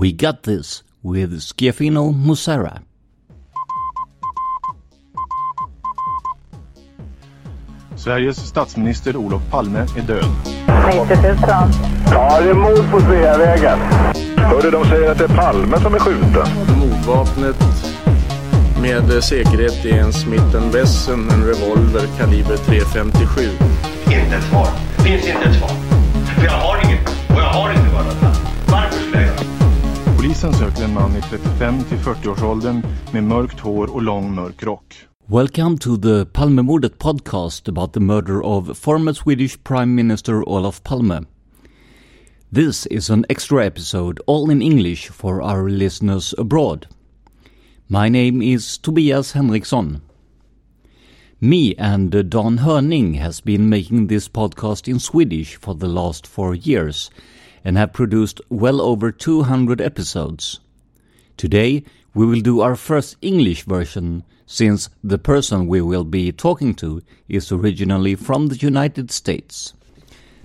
We got this with Schiaffino Musera. Sveriges statsminister Olof Palme är död. 90 000. Ja, det är mord på Sveavägen. Hörde de säger att det är Palme som är skjuten. Mordvapnet med säkerhet är en Smith Wesson, en revolver kaliber .357. Inte ett svar. Finns inte ett svar. För jag har Polisen en man i 35 till 40-årsåldern med mörkt hår och lång mörk rock. Welcome to the Palmemordet podcast about the murder of former Swedish Prime Minister Olof Palme. This is an extra episode, all in English for our listeners abroad. My name is Tobias Henriksson. Me and Don Hörning has been making this podcast in Swedish for the last four years and have produced well over 200 episodes. Today we will do our first English version since the person we will be talking to is originally from the United States.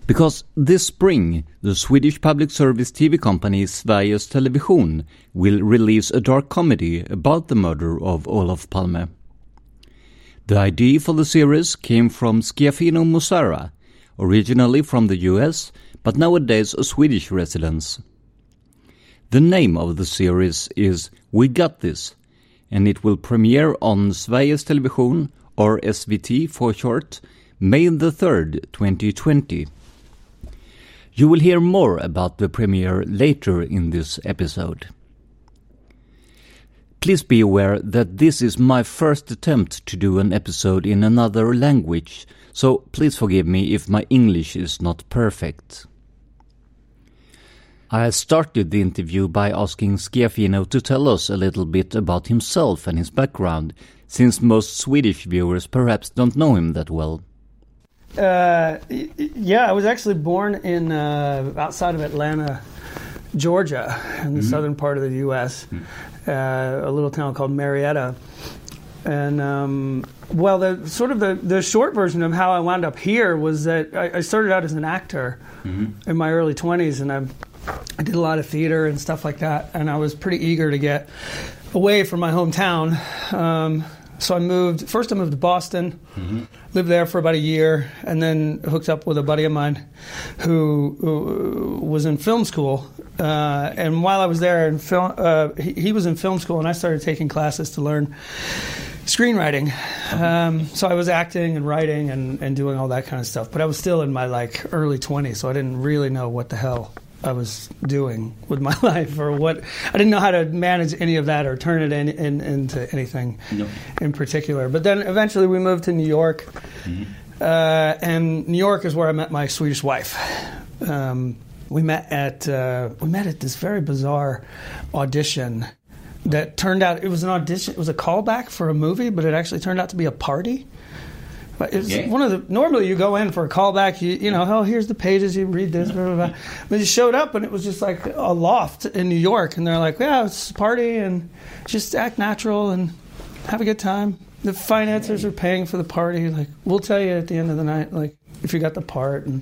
Because this spring, the Swedish public service TV company Sveriges Television will release a dark comedy about the murder of Olof Palme. The idea for the series came from Schiaffino Musarra, originally from the US, but nowadays a Swedish residence. The name of the series is We Got This, and it will premiere on Sveriges Television, or SVT for short, May the 3rd, 2020. You will hear more about the premiere later in this episode. Please be aware that this is my first attempt to do an episode in another language, so please forgive me if my English is not perfect. I started the interview by asking Schiaffino to tell us a little bit about himself and his background, since most Swedish viewers perhaps don't know him that well. Uh, yeah, I was actually born in uh, outside of Atlanta, Georgia, in the Mhm. southern part of the U.S., uh, a little town called Marietta. And um, well, the sort of the, the short version of how I wound up here was that I, I started out as an actor in my early 20s, and I, I did a lot of theater and stuff like that. And I was pretty eager to get away from my hometown. Um, so I moved. First, I moved to Boston, lived there for about a year, and then hooked up with a buddy of mine who, who was in film school. Uh, and while I was there in film, uh, he, he was in film school, and I started taking classes to learn screenwriting. Um, so I was acting and writing and, and doing all that kind of stuff. But I was still in my like early 20s, so I didn't really know what the hell I was doing with my life or what I didn't know how to manage any of that or turn it in, in, into anything No. in particular. But then eventually we moved to New York, uh, and New York is where I met my Swedish wife. Um, we met at uh, we met at this very bizarre audition that turned out it was an audition. It was a callback for a movie, but it actually turned out to be a party. But it's Yeah. one of the normally you go in for a callback, you you know, oh here's the pages, you read this, blah blah blah. But you showed up and it was just like a loft in New York, and they're like, yeah, it's a party and just act natural and have a good time. the financiers are paying for the party. Like, we'll tell you at the end of the night, like, if you got the part. And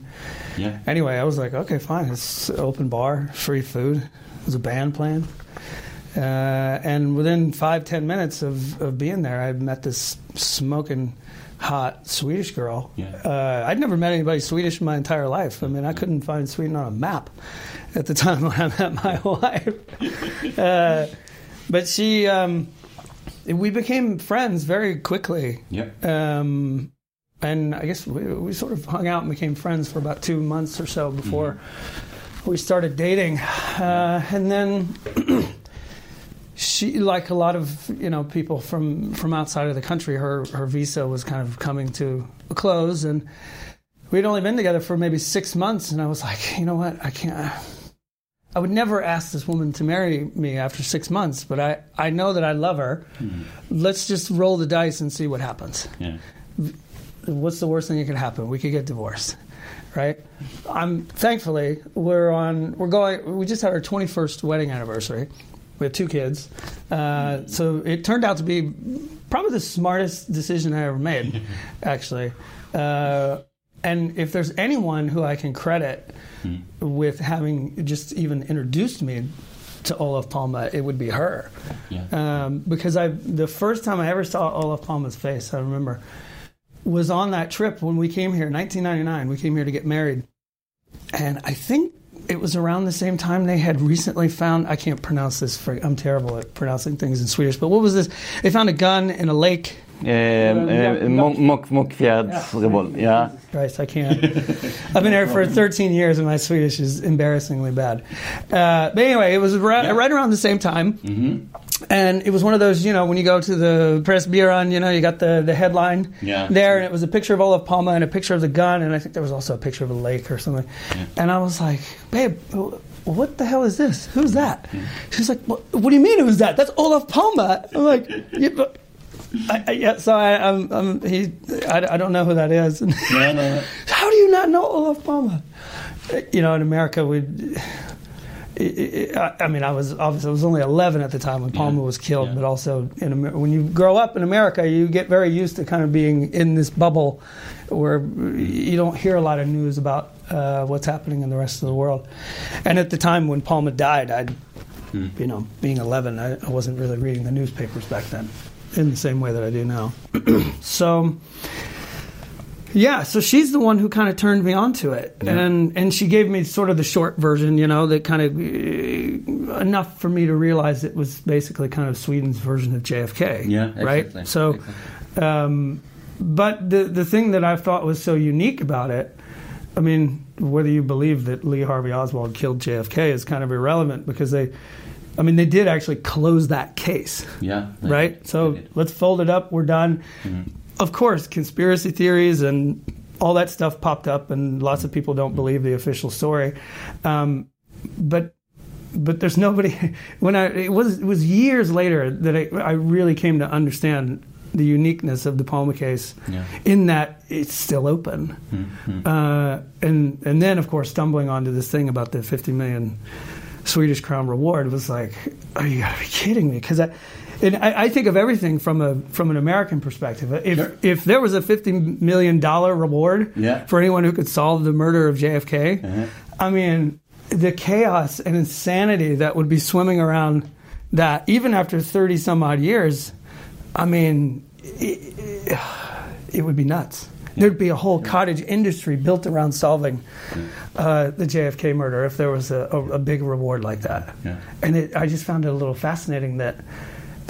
Yeah. anyway, I was like, okay, fine. It's open bar, free food. It was a band playing. Uh, and within five, ten minutes of, of being there, I met this smoking hot Swedish girl. Yeah. Uh, I'd never met anybody Swedish in my entire life. I mean, I couldn't find Sweden on a map at the time when I met my wife. Uh, but she, um, we became friends very quickly. Yeah. Um, and I guess we, we sort of hung out and became friends for about two months or so before we started dating. Uh, and then she, like a lot of you know people from from outside of the country, her her visa was kind of coming to a close, and we'd only been together for maybe six months. And I was like, you know what, I can't. I would never ask this woman to marry me after six months, but I, I know that I love her. Mm-hmm. Let's just roll the dice and see what happens Yeah. what's the worst thing that could happen? We could get divorced, right? I'm thankfully we're on. We're going. We just had our 21st wedding anniversary. We have two kids, uh, so it turned out to be probably the smartest decision I ever made, actually. Uh, and if there's anyone who I can credit with having just even introduced me to Olaf Palma, it would be her. Yeah. Um, because I, the first time I ever saw Olaf Palma's face, I remember, was on that trip when we came here, 1999. We came here to get married, and I think it was around the same time they had recently found. I can't pronounce this. For, I'm terrible at pronouncing things in Swedish. But what was this? They found a gun in a lake. Eh, eh, Mock- Mock- Mockfjärdsrevolt. Christ, I can't. I've been here for 13 years, and my Swedish is embarrassingly bad. Uh, but anyway, it was right, right around the same time. And it was one of those, you know, when you go to the press bureau, you know, you got the, the headline Yeah. there, and it was a picture of Olaf Palma and a picture of the gun, and I think there was also a picture of a lake or something. And I was like, babe, what the hell is this? Who's that? She's like, what, what do you mean who's that? That's Olaf Palma. I'm like, yeah, but. I, I, yeah, so I, I'm, I'm he, I, I don't know who that is. No, no. How do you not know Olaf Palma? You know, in America, we. I mean, I was obviously I was only 11 at the time when Palmer was killed, yeah. but also in Amer- when you grow up in America, you get very used to kind of being in this bubble where you don't hear a lot of news about uh, what's happening in the rest of the world. And at the time when Palmer died, I, would you know, being 11, I, I wasn't really reading the newspapers back then in the same way that I do now. so. Yeah, so she's the one who kind of turned me onto it, and and she gave me sort of the short version, you know, that kind of uh, enough for me to realize it was basically kind of Sweden's version of JFK. Yeah, right. exactly, So, exactly. um, but the the thing that I thought was so unique about it, I mean, whether you believe that Lee Harvey Oswald killed JFK is kind of irrelevant because they, I mean, they did actually close that case Yeah. right? did, So let's fold it up. We're done. Of course, conspiracy theories and all that stuff popped up, and lots of people don't believe the official story. Um, but but there's nobody. When I it was it was years later that I, I really came to understand the uniqueness of the Palma case, Yeah. in that it's still open. Uh, and and then of course stumbling onto this thing about the 50 million Swedish crown reward was like, oh, you gotta be kidding me, because I. And I, I think of everything from a from an American perspective. If Sure. if there was a fifty million dollar reward Yeah. for anyone who could solve the murder of JFK, Uh-huh. I mean, the chaos and insanity that would be swimming around that, even after 30 some odd years, I mean, it, it would be nuts. There'd be a whole cottage industry built around solving uh, the JFK murder if there was a, a, a big reward like that. Yeah. And it, I just found it a little fascinating that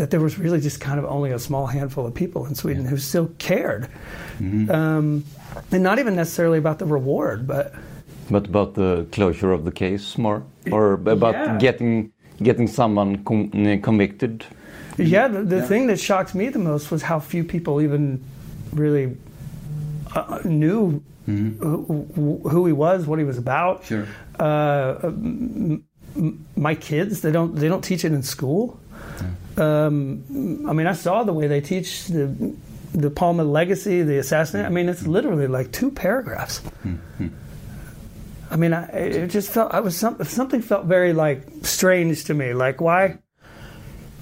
that there was really just kind of only a small handful of people in Sweden who still cared, um, and not even necessarily about the reward, but But about the closure of the case more? Or about Yeah. getting getting someone con- eh, convicted? Yeah, the, the thing that shocked me the most was how few people even really uh, knew who, who he was, what he was about. Sure. Uh, m- m- my kids, they don't they don't teach it in school. Um, I mean, I saw the way they teach the the Palma legacy, the assassinate. I mean, it's literally like two paragraphs. I mean, I, it just felt I was some, something felt very like strange to me. Like why?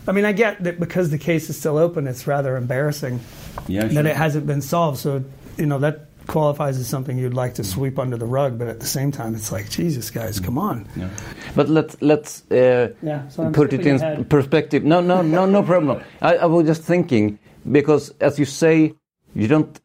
I mean, I get that because the case is still open, it's rather embarrassing Yeah, that it hasn't been solved. So you know that qualifies as something you'd like to sweep under the rug, but at the same time, it's like Jesus, guys, come on. Yeah. But let's let's uh, Yeah, so put it in ahead. perspective. No, no, no, no problem. I, I was just thinking because, as you say, you don't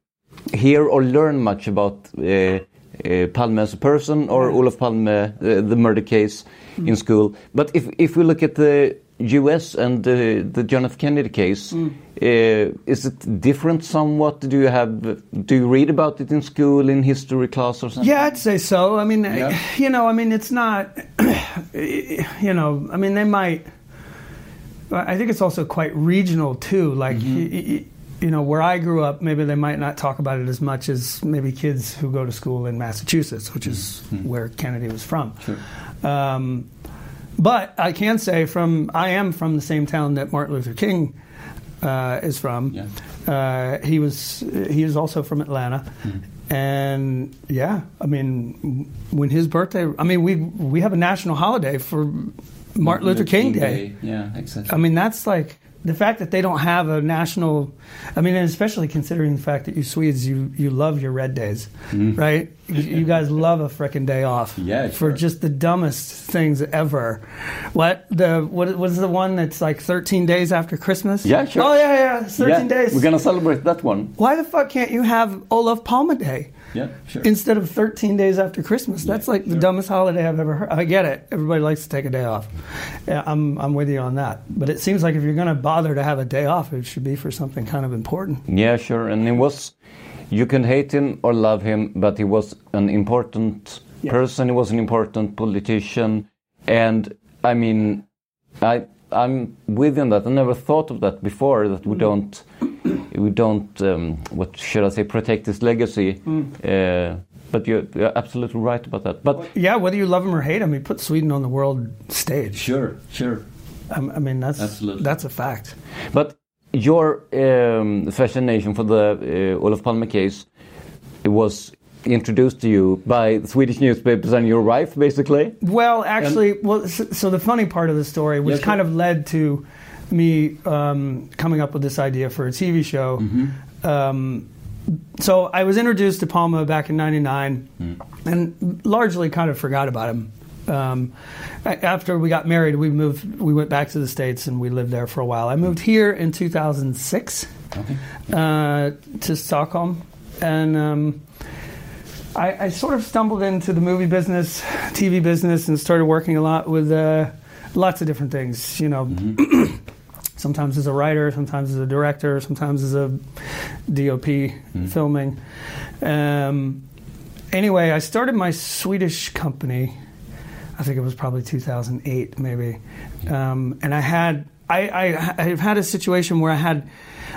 hear or learn much about uh, uh, Palme as a person or Olaf Palme, uh, the murder case Mm. in school. But if if we look at the U.S. and the the John F. Kennedy case, Mm. Uh, is it different somewhat? Do you have do you read about it in school in history class or something? Yeah, I'd say so. I mean, Yeah. you know, I mean, it's not, you know, I mean, they might. I think it's also quite regional too. Like, y- y- you know, where I grew up, maybe they might not talk about it as much as maybe kids who go to school in Massachusetts, which is where Kennedy was from. Sure. Um, but I can say from I am from the same town that Martin Luther King uh, is from. Yeah. Uh, he was he is also from Atlanta, and yeah, I mean when his birthday, I mean we we have a national holiday for Martin Luther King Day. Yeah, exactly. I mean that's like the fact that they don't have a national. I mean, and especially considering the fact that you Swedes you you love your red days, right? You, guys love a freaking day off. Mm. Yeah, for sure. just the dumbest things ever. What the what was the one that's like 13 days after Christmas? Yeah, sure. Oh yeah, yeah, 13 yeah, days. We're gonna celebrate that one. Why the fuck can't you have Olaf Palme Day? Yeah, sure. Instead of 13 days after Christmas, that's like the dumbest holiday I've ever heard. I get it. Everybody likes to take a day off. Yeah, I'm, I'm with you on that. But it seems like if you're going to bother to have a day off, it should be for something kind of important. Yeah, sure. And he was, you can hate him or love him, but he was an important Yeah. person. He was an important politician. And I mean, I, I'm with you on that. I never thought of that before, that we mm-hmm. don't, we don't, um, what should I say, protect his legacy. Uh, but you're, you're absolutely right about that. But Yeah, whether you love him or hate him, he put Sweden on the world stage. sure, sure. I, I mean, that's Absolutely. that's a fact. But your um, fascination for the uh, Olof Palme case it was introduced to you by Swedish newspapers and your wife, basically. Well, actually, well, so, so the funny part of the story, which Yeah, sure. kind of led to me um, coming up with this idea for a TV show. Mm-hmm. Um, so I was introduced to Palma back in '99, Mm. and largely kind of forgot about him. Um, after we got married, we moved. We went back to the states and we lived there for a while. I moved here in 2006 uh, to Stockholm, and um, I, I sort of stumbled into the movie business, TV business, and started working a lot with uh, lots of different things. You know, sometimes as a writer, sometimes as a director, sometimes as a DOP filming. Um, anyway, I started my Swedish company. I think it was probably 2008, maybe. Um, and I had I, I I've had a situation where I had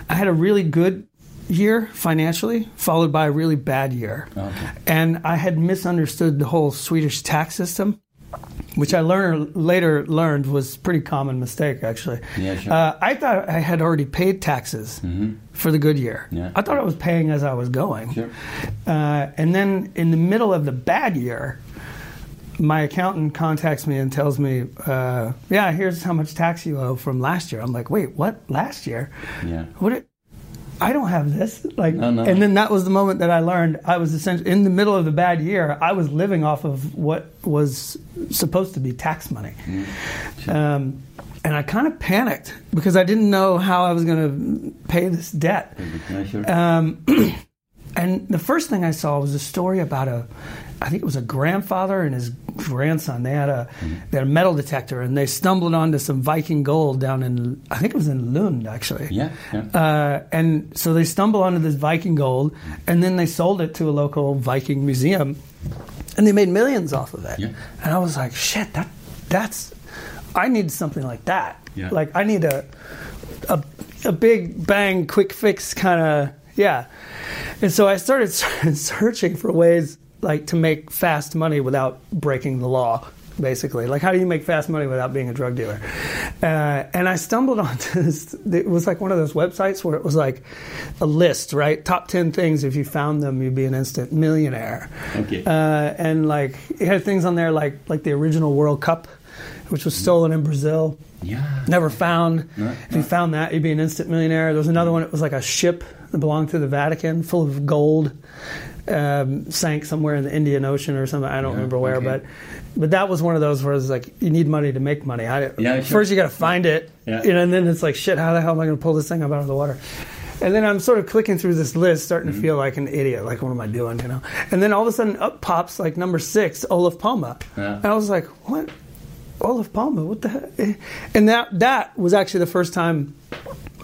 I had a really good year financially, followed by a really bad year, Okay. and I had misunderstood the whole Swedish tax system. Which I learned later learned was a pretty common mistake, actually. Yeah, sure. uh, I thought I had already paid taxes for the good year. Yeah. I thought I was paying as I was going. Sure. Uh, and then in the middle of the bad year, my accountant contacts me and tells me, uh, "Yeah, here's how much tax you owe from last year." I'm like, "Wait, what? Last year? Yeah. What? I don't have this." Like, No, no. and then that was the moment that I learned I was essentially in the middle of the bad year. I was living off of what was supposed to be tax money. Um, and I kind of panicked because I didn't know how I was going to pay this debt. Yeah, sure. Um, and the first thing I saw was a story about a, I think it was a grandfather and his grandson. They had a, they had a metal detector and they stumbled onto some Viking gold down in, I think it was in Lund actually. yeah, yeah. Uh, and so they stumble onto this Viking gold, and then they sold it to a local Viking museum, and they made millions off of it. Yeah. And I was like, shit, that that's, I need something like that. Yeah. Like I need a, a, a big bang, quick fix kind of yeah. And so I started searching for ways like to make fast money without breaking the law. Basically, like how do you make fast money without being a drug dealer? Uh, and I stumbled onto this. It was like one of those websites where it was like a list, right? Top ten things. If you found them, you'd be an instant millionaire. Okay. Uh, and like it had things on there like like the original World Cup, which was stolen in Brazil. Yeah. Never found. No, if you found that, you'd be an instant millionaire. There was another one. It was like a ship that belonged to the Vatican, full of gold. Um, sank somewhere in the Indian Ocean or something. I don't remember where, okay. but but that was one of those where it's like you need money to make money. I, Yeah, sure. First, you got to find it, Yeah. you know, and then it's like shit. How the hell am I going to pull this thing up out of the water? And then I'm sort of clicking through this list, starting Mm-hmm. to feel like an idiot. Like, what am I doing? You know? And then all of a sudden, up pops like number six, Olaf Palma, Yeah. and I was like, what? Olaf Palma? What the heck? And that that was actually the first time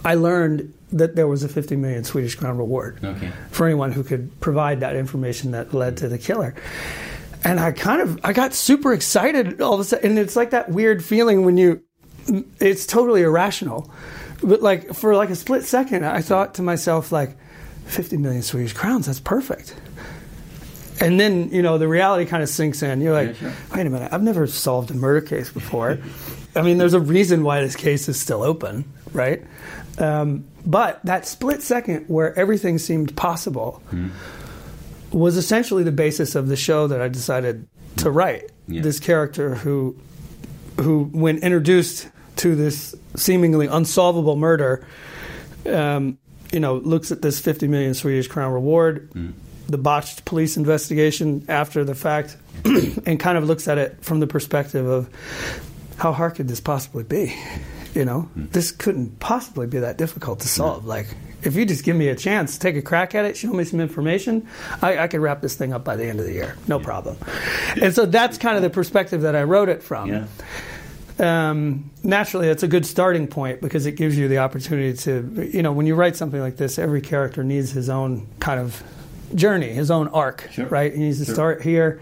I learned that there was a 50 million Swedish crown reward Okay. for anyone who could provide that information that led to the killer. And I kind of I got super excited all of a sudden, and it's like that weird feeling when you it's totally irrational. But like for like a split second, I thought to myself like, 50 million Swedish crowns, that's perfect. And then you know the reality kind of sinks in. You're like, Yeah, sure. wait a minute, I've never solved a murder case before. I mean, there's a reason why this case is still open, right? Um, but that split second where everything seemed possible was essentially the basis of the show that I decided to write. Yeah. This character who, who, when introduced to this seemingly unsolvable murder, um, you know, looks at this 50 million Swedish crown reward, the botched police investigation after the fact, and kind of looks at it from the perspective of how hard could this possibly be? You know, this couldn't possibly be that difficult to solve. Like, if you just give me a chance, take a crack at it, show me some information, I, I could wrap this thing up by the end of the year, no problem. And so that's kind of the perspective that I wrote it from Yeah. um, naturally it's a good starting point because it gives you the opportunity to you know when you write something like this every character needs his own kind of journey his own arc Sure. right he needs to Sure. start here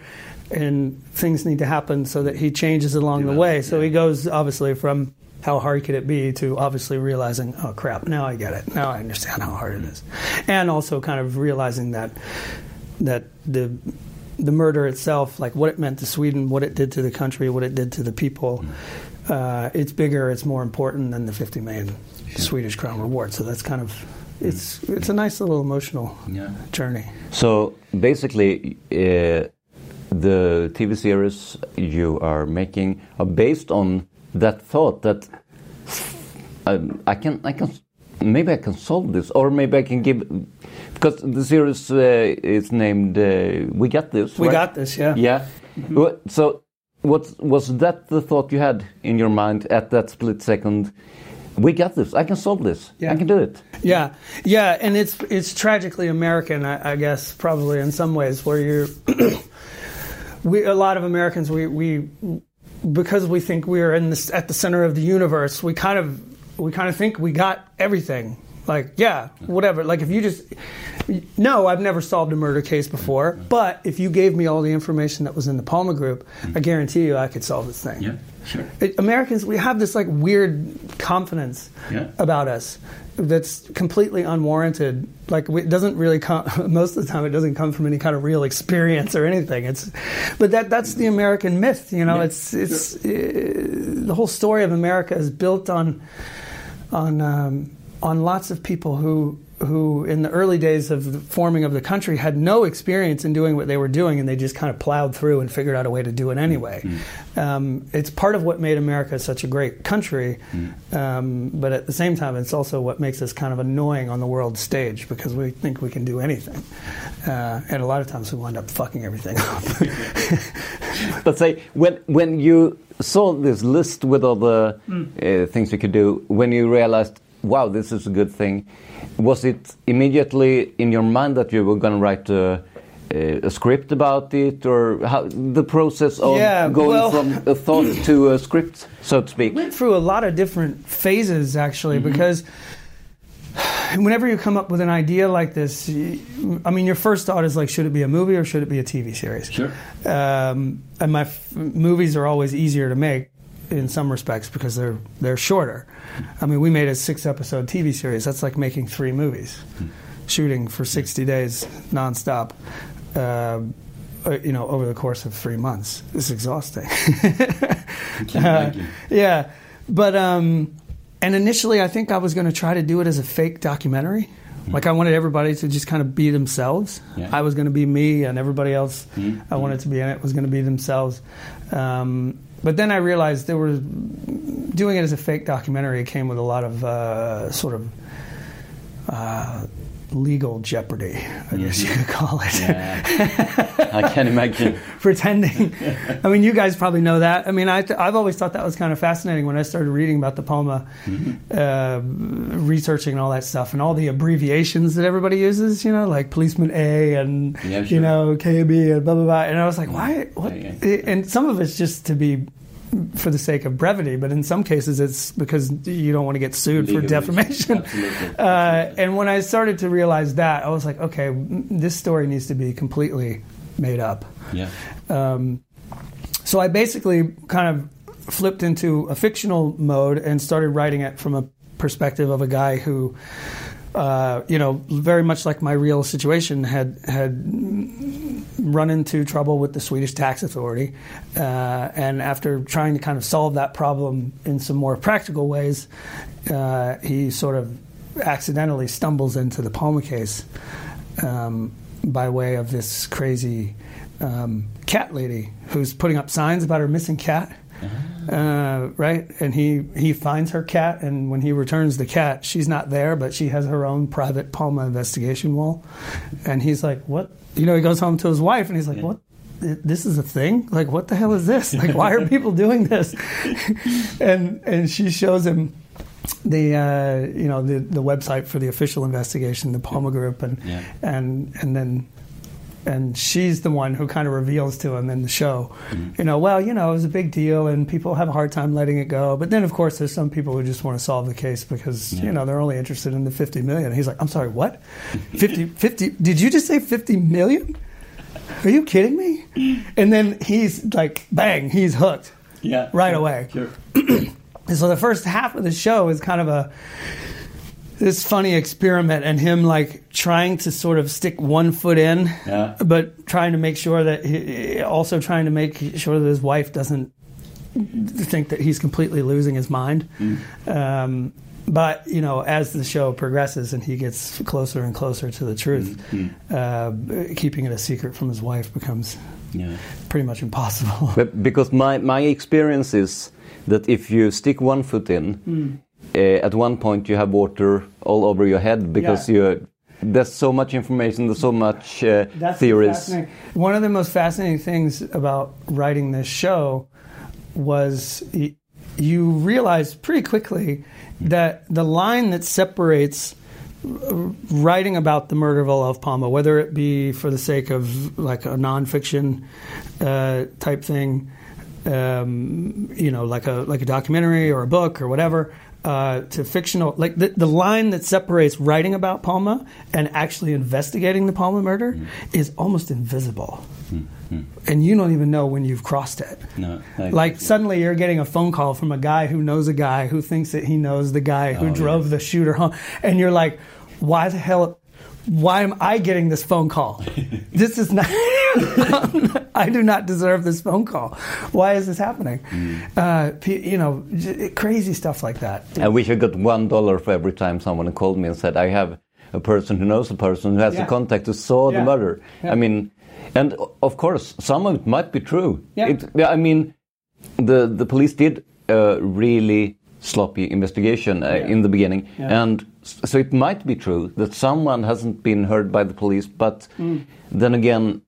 and things need to happen so that he changes along the way so yeah. he goes obviously from how hard could it be to obviously realizing oh crap now i get it now i understand how hard it is and also kind of realizing that that the the murder itself, like what it meant to Sweden, what it did to the country, what it did to the people, uh, it's bigger, it's more important than the 50 million Swedish crown reward. So that's kind of it's it's a nice little emotional Yeah. journey. So basically, uh, the TV series you are making are based on that thought that um, I can, I can, maybe I can solve this, or maybe I can give, because the series uh, is named uh, "We Got This." We right? got this, yeah. Yeah. Well, So, what was that the thought you had in your mind at that split second? We got this. I can solve this. Yeah. I can do it. Yeah, yeah, and it's it's tragically American, I, I guess, probably in some ways, where you're. we a lot of Americans we we because we think we are in this at the center of the universe. We kind of we kind of think we got everything. Like yeah, whatever. Like if you just no, I've never solved a murder case before. But if you gave me all the information that was in the Palma Group, I guarantee you I could solve this thing. Yeah, sure. It- Americans, we have this like weird confidence Yeah. about us that's completely unwarranted. Like it doesn't really come most of the time. It doesn't come from any kind of real experience or anything. It's, but that that's the American myth. You know, it's it's uh, the whole story of America is built on on um, on lots of people who who in the early days of the forming of the country had no experience in doing what they were doing and they just kind of plowed through and figured out a way to do it anyway. Um, it's part of what made America such a great country, um, but at the same time, it's also what makes us kind of annoying on the world stage because we think we can do anything, uh, and a lot of times we wind up fucking everything up. But say when when you saw this list with all the uh, things you could do, when you realized, wow, this is a good thing, was it immediately in your mind that you were going to write a, a script about it, or how the process of Yeah, going well- from a thought to a script, so to speak? went through a lot of different phases actually because whenever you come up with an idea like this I mean your first thought is like should it be a movie or should it be a tv series Sure. um, and my f- movies are always easier to make in some respects because they're they're shorter. I mean we made a six episode tv series. That's like making three movies. Shooting for 60 days nonstop uh, uh, you know over the course of three months. It's exhausting. Thank Uh, yeah, but um, and initially I think I was going to try to do it as a fake documentary. Like I wanted everybody to just kind of be themselves. Yeah. I was going to be me, and everybody else I wanted to be in it was going to be themselves. Um, but then I realized there were doing it as a fake documentary came with a lot of uh, sort of uh, legal jeopardy, I guess you Mhm. could call it. Yeah. I can't imagine. Pretending. I mean, you guys probably know that. I mean, I th- I've always thought that was kind of fascinating when I started reading about the Palma, Mm-hmm. uh, researching all that stuff and all the abbreviations that everybody uses, you know, like policeman A and, Yeah, you know, KB and blah, blah, blah. And I was like, why? What? Yeah, And some of it's just to be for the sake of brevity, but in some cases it's because you don't want to get sued for defamation. absolutely. Uh, and when I started to realize that, I was like, okay, this story needs to be completely made up. Yeah. Um, so I basically kind of flipped into a fictional mode and started writing it from a perspective of a guy who, uh, you know, very much like my real situation, had had run into trouble with the Swedish tax authority, uh, and after trying to kind of solve that problem in some more practical ways, uh, he sort of accidentally stumbles into the Palma case um, by way of this crazy um, cat lady who's putting up signs about her missing cat. Uh, right, and he he finds her cat, and when he returns the cat, she's not there, but she has her own private Palma investigation wall, and he's like, "What?" You know, he goes home to his wife, and he's like, "What? This is a thing? Like, what the hell is this? Like, why are people doing this?" and and she shows him the uh, you know the the website for the official investigation, the Palmer Group, and Yeah. and and then and she's the one who kind of reveals to him in the show, mm-hmm. you know, well, you know, it was a big deal, and people have a hard time letting it go. But then, of course, there's some people who just want to solve the case because you know they're only interested in the 50 million. He's like, I'm sorry, what? 50, 50? Did you just say 50 million? Are you kidding me? And then he's like, bang, he's hooked Yeah. right away. Sure. And so the first half of the show is kind of a this funny experiment and him like trying to sort of stick one foot in, Yeah. but trying to make sure that he, also trying to make sure that his wife doesn't think that he's completely losing his mind. Um, but you know, as the show progresses and he gets closer and closer to the truth, uh, keeping it a secret from his wife becomes Yeah. pretty much impossible. But because my, my experience is that if you stick one foot in, Mm. Uh, at one point you have water all over your head because Yeah. you there's so much information, there's so much uh, That's theories. One of the most fascinating things about writing this show was you realize pretty quickly that the line that separates writing about the murder of Olaf Palme, whether it be for the sake of like a nonfiction uh, type thing, um, you know, like a like a documentary or a book or whatever, uh, to fictional, like the, the line that separates writing about Palma and actually investigating the Palma murder is almost invisible, and you don't even know when you've crossed it. No, Like suddenly you're getting a phone call from a guy who knows a guy who thinks that he knows the guy who Oh, drove the shooter home, and you're like, why the hell? Why am I getting this phone call? this is not. I do not deserve this phone call. Why is this happening? Uh, you know, j- crazy stuff like that. I wish I got one dollar for every time someone called me and said, I have a person who knows a person who has Yeah. a contact who saw Yeah. the murder. Yeah. I mean, and of course, some of it might be true. Yeah. It, yeah, I mean, the, the police did a really sloppy investigation uh, in the beginning. Yeah. And so it might be true that someone hasn't been heard by the police, but then again,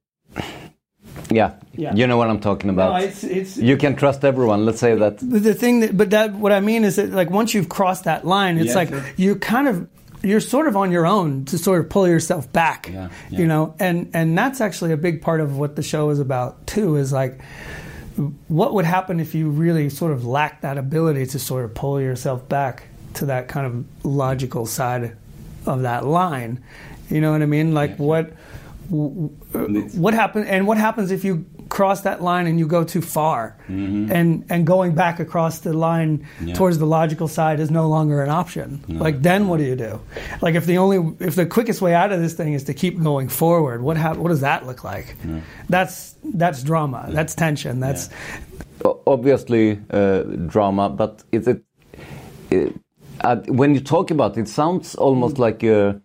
yeah, Mm. Yeah. you know what I'm talking about. No, it's it's you can trust everyone. Let's say that. the thing that, but that what I mean is that like once you've crossed that line, it's Yeah, like sure. you're kind of you're sort of on your own to sort of pull yourself back, Yeah, you know, and and that's actually a big part of what the show is about too. Is like what would happen if you really sort of lacked that ability to sort of pull yourself back to that kind of logical side of that line. You know what I mean? Like what what happen and what happens if you cross that line and you go too far. And and going back across the line Mm-hmm. Yeah. towards the logical side is no longer an option. Like then what do you do? Like if the only if the quickest way out of this thing is to keep going forward what hap- what does that look like? That's that's drama. That's tension. That's obviously uh, drama, but is it, it uh, when you talk about it, it sounds almost like a,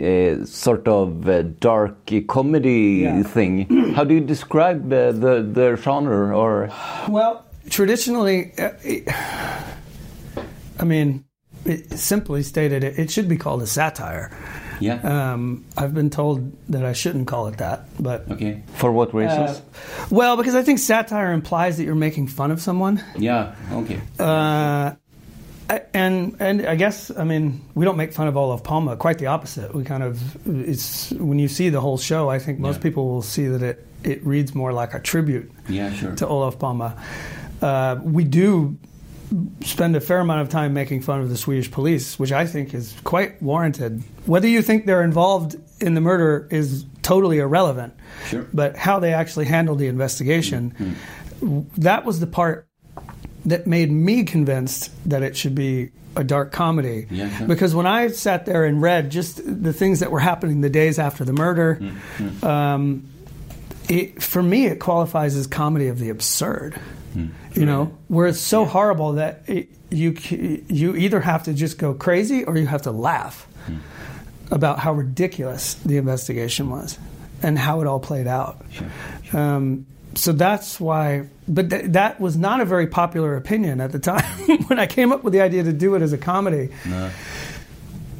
a sort of uh dark comedy Yeah. thing. How do you describe uh, the the genre? Or Well, traditionally, uh, it- I mean, it, simply stated, it, it should be called a satire. Yeah. Um, I've been told that I shouldn't call it that, but Okay. For what reasons? uh, well, because I think satire implies that you're making fun of someone. yeah. Okay. And and I guess I mean we don't make fun of Olaf Palma. Quite the opposite. We kind of it's when you see the whole show, I think most Yeah. people will see that it it reads more like a tribute Yeah. Sure. to Olaf Palma, Uh, we do spend a fair amount of time making fun of the Swedish police, which I think is quite warranted. Whether you think they're involved in the murder is totally irrelevant. Sure. But how they actually handled the investigation, that was the part that made me convinced that it should be a dark comedy. Yeah, sure. Because when I sat there and read just the things that were happening the days after the murder, um, it, for me, it qualifies as comedy of the absurd. You know, where it's so horrible that it, you you either have to just go crazy or you have to laugh about how ridiculous the investigation was and how it all played out. Um, so that's why, but th- that was not a very popular opinion at the time when I came up with the idea to do it as a comedy. No.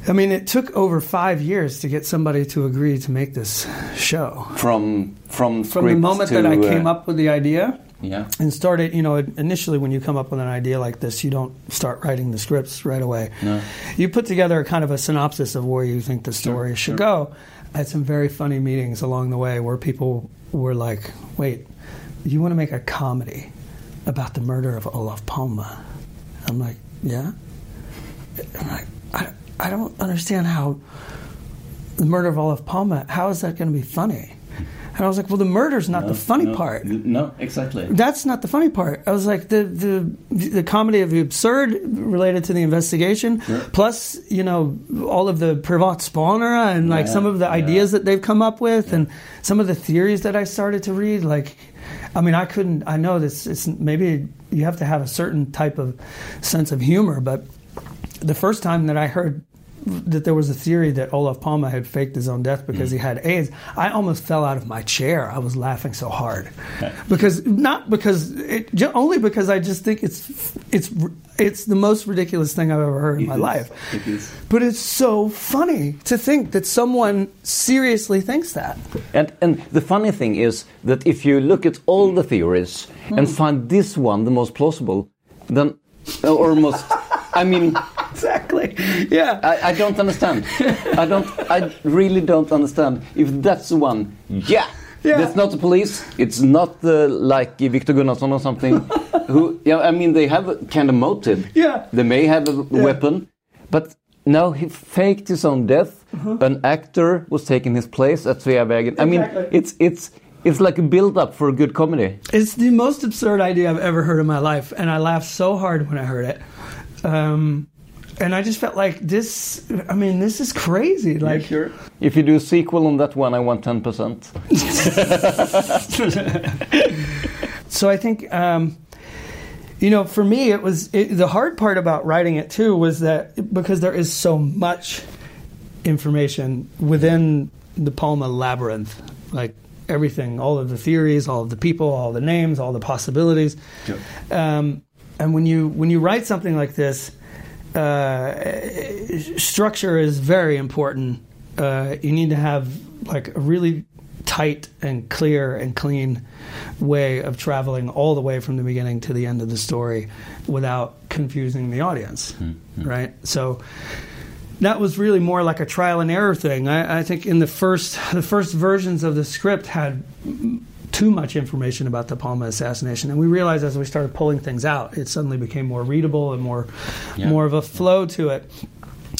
I mean, it took over five years to get somebody to agree to make this show. From from From the moment to, that I uh, came up with the idea Yeah. and started, you know, initially when you come up with an idea like this, you don't start writing the scripts right away. No. You put together a kind of a synopsis of where you think the story Sure, should sure. go. I had some very funny meetings along the way where people were like, wait, you want to make a comedy about the murder of Olaf Palme? I'm like, yeah. I'm like, I, I don't understand how the murder of Olaf Palme, how is that going to be funny? And I was like, well, the murder's not the funny no, part. No, exactly. That's not the funny part. I was like the the the comedy of the absurd related to the investigation, plus you know all of the privatspanare and like Yeah, some of the yeah. ideas that they've come up with and some of the theories that I started to read. Like, I mean, I couldn't. I know this. It's maybe you have to have a certain type of sense of humor, but the first time that I heard that there was a theory that Olaf Palme had faked his own death because he mm. had AIDS, I almost fell out of my chair. I was laughing so hard because not because it, only because I just think it's it's it's the most ridiculous thing I've ever heard in my life. It. But it's so funny to think that someone seriously thinks that. And and the funny thing is that if you look at all the theories and hmm. find this one the most plausible, then or most, I mean, Exactly. Yeah. I, I don't understand. I don't. I really don't understand if that's the one. Yeah. Yeah. That's not the police. It's not the, like Victor Gunnarsson or something. who? Yeah. I mean, they have a kind of motive. Yeah. They may have a weapon, but no, he faked his own death. An actor was taking his place at Sveavägen. I mean, it's it's it's like a build-up for a good comedy. It's the most absurd idea I've ever heard in my life, and I laughed so hard when I heard it. Um, and I just felt like this. I mean, this is crazy. Like, If you do a sequel on that one, I want ten percent. so I think, um, you know, for me, it was it, the hard part about writing it too was that because there is so much information within the Palma labyrinth, like everything, all of the theories, all of the people, all the names, all the possibilities. Um, and when you when you write something like this, uh, structure is very important. Uh, you need to have like a really tight and clear and clean way of traveling all the way from the beginning to the end of the story without confusing the audience, right? So that was really more like a trial and error thing. I, I think in the first the first versions of the script had too much information about the Palma assassination, and we realized as we started pulling things out, it suddenly became more readable and more Yeah. more of a flow to it.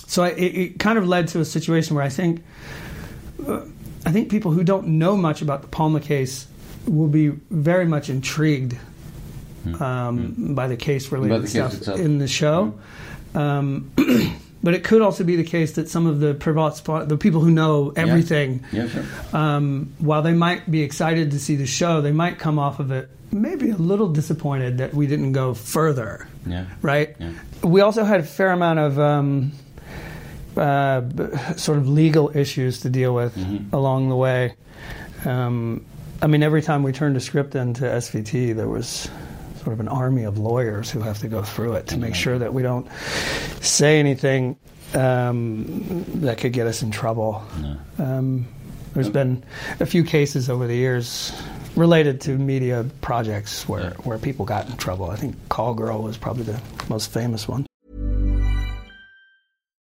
So I, it, it kind of led to a situation where I think uh, I think people who don't know much about the Palma case will be very much intrigued um, by the case related the case stuff itself. in the show. Um, but it could also be the case that some of the privat spot, the people who know everything, Yeah, sure. um, while they might be excited to see the show, they might come off of it maybe a little disappointed that we didn't go further. Yeah. Right. Yeah. We also had a fair amount of um, uh, sort of legal issues to deal with Mm-hmm. along the way. Um, I mean, every time we turned a script into SVT, there was sort of an army of lawyers who have to go through it to make sure that we don't say anything um, that could get us in trouble. Um, there's been a few cases over the years related to media projects where, where people got in trouble. I think Call Girl was probably the most famous one.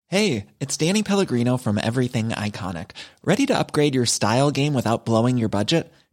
Hey, it's Danny Pellegrino from Everything Iconic. Ready to upgrade your style game without blowing your budget?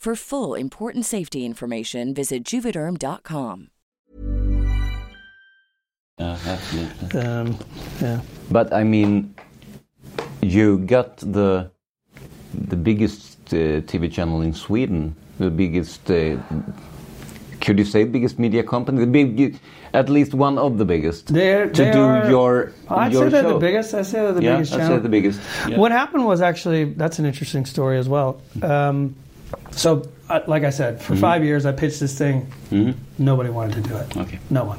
For full important safety information, visit juvederm.com. Yeah, absolutely. Um, yeah. But I mean, you got the the biggest uh, TV channel in Sweden, the biggest. Uh, could you say biggest media company? The big, at least one of the biggest. They're, to they do are- your I'd your say they're show. the biggest. I say they're the yeah, biggest I'd channel. say the biggest. Yeah. What happened was actually that's an interesting story as well. Um, so, uh, like I said, for Mhm. five years I pitched this thing. Mhm. Nobody wanted to do it. Okay. No one.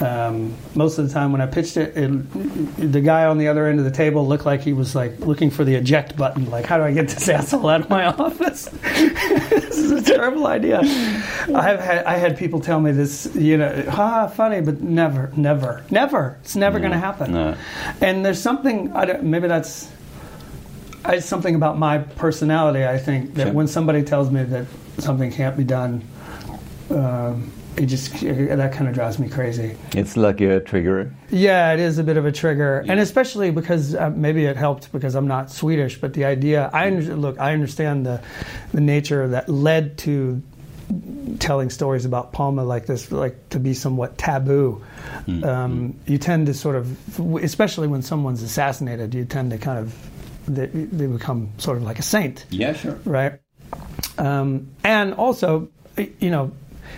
Um, most of the time when I pitched it, it, the guy on the other end of the table looked like he was like looking for the eject button. Like, how do I get this asshole out of my office? this is a terrible idea. I have had I had people tell me this, you know, ha, funny, but never, never, never. It's never going to happen. No. And there's something. I don't, maybe that's. It's something about my personality. I think that Sure. when somebody tells me that something can't be done, um, it just that kind of drives me crazy. It's like a trigger. Yeah, it is a bit of a trigger, and especially because uh, maybe it helped because I'm not Swedish. But the idea, I under, look, I understand the the nature that led to telling stories about Palme like this, like to be somewhat taboo. Um, you tend to sort of, especially when someone's assassinated, you tend to kind of they, they become sort of like a saint Yeah, sure. right? Um, and also, you know,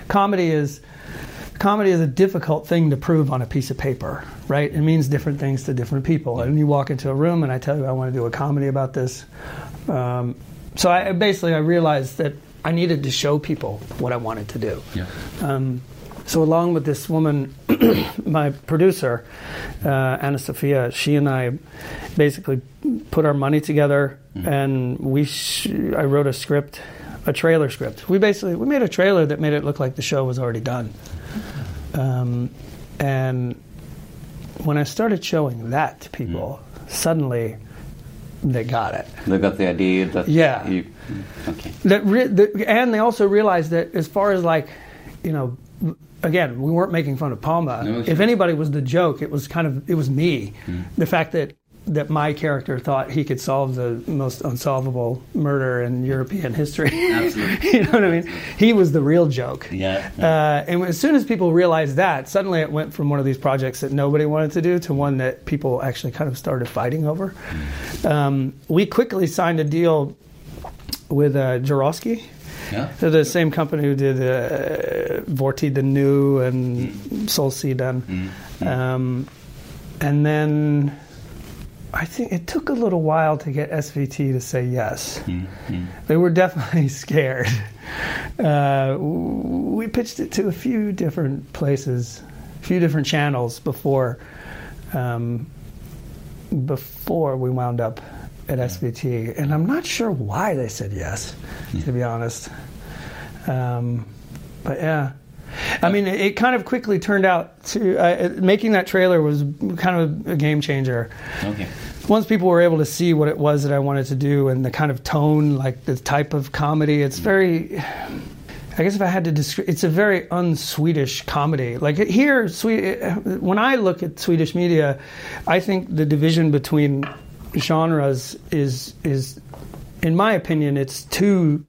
comedy is comedy is a difficult thing to prove on a piece of paper, right? It means different things to different people. And you walk into a room and I tell you I want to do a comedy about this. Um, so I basically I realized that I needed to show people what I wanted to do. Yeah. Um, so along with this woman, my producer, uh, Anna Sophia, she and I basically put our money together, and we sh- I wrote a script, a trailer script. We basically we made a trailer that made it look like the show was already done. Um, and when I started showing that to people, suddenly they got it. They got the idea that Yeah. you, okay. That re- the, and they also realized that as far as like, you know, again, we weren't making fun of Palme. No, if anybody was the joke, it was kind of it was me. The fact that that my character thought he could solve the most unsolvable murder in European history. Absolutely. you know what I mean? He was the real joke. Yeah. Uh, and as soon as people realized that, suddenly it went from one of these projects that nobody wanted to do to one that people actually kind of started fighting over. Um, we quickly signed a deal with uh. Yeah. They're the same company who did uh, Vår tid är nu and Solsidan. Um, and then I think it took a little while to get SVT to say yes. They were definitely scared. Uh, we pitched it to a few different places, a few different channels before um, before we wound up at SVT, and I'm not sure why they said yes, to be honest. Um, but yeah. I mean, it, it kind of quickly turned out to uh, making that trailer was kind of a game changer Okay. once people were able to see what it was that I wanted to do and the kind of tone, like the type of comedy, it's very. I guess if I had to describe, it's a very un-Swedish comedy. Like here, Swe- when I look at Swedish media, I think the division between genres is is, in my opinion, it's too,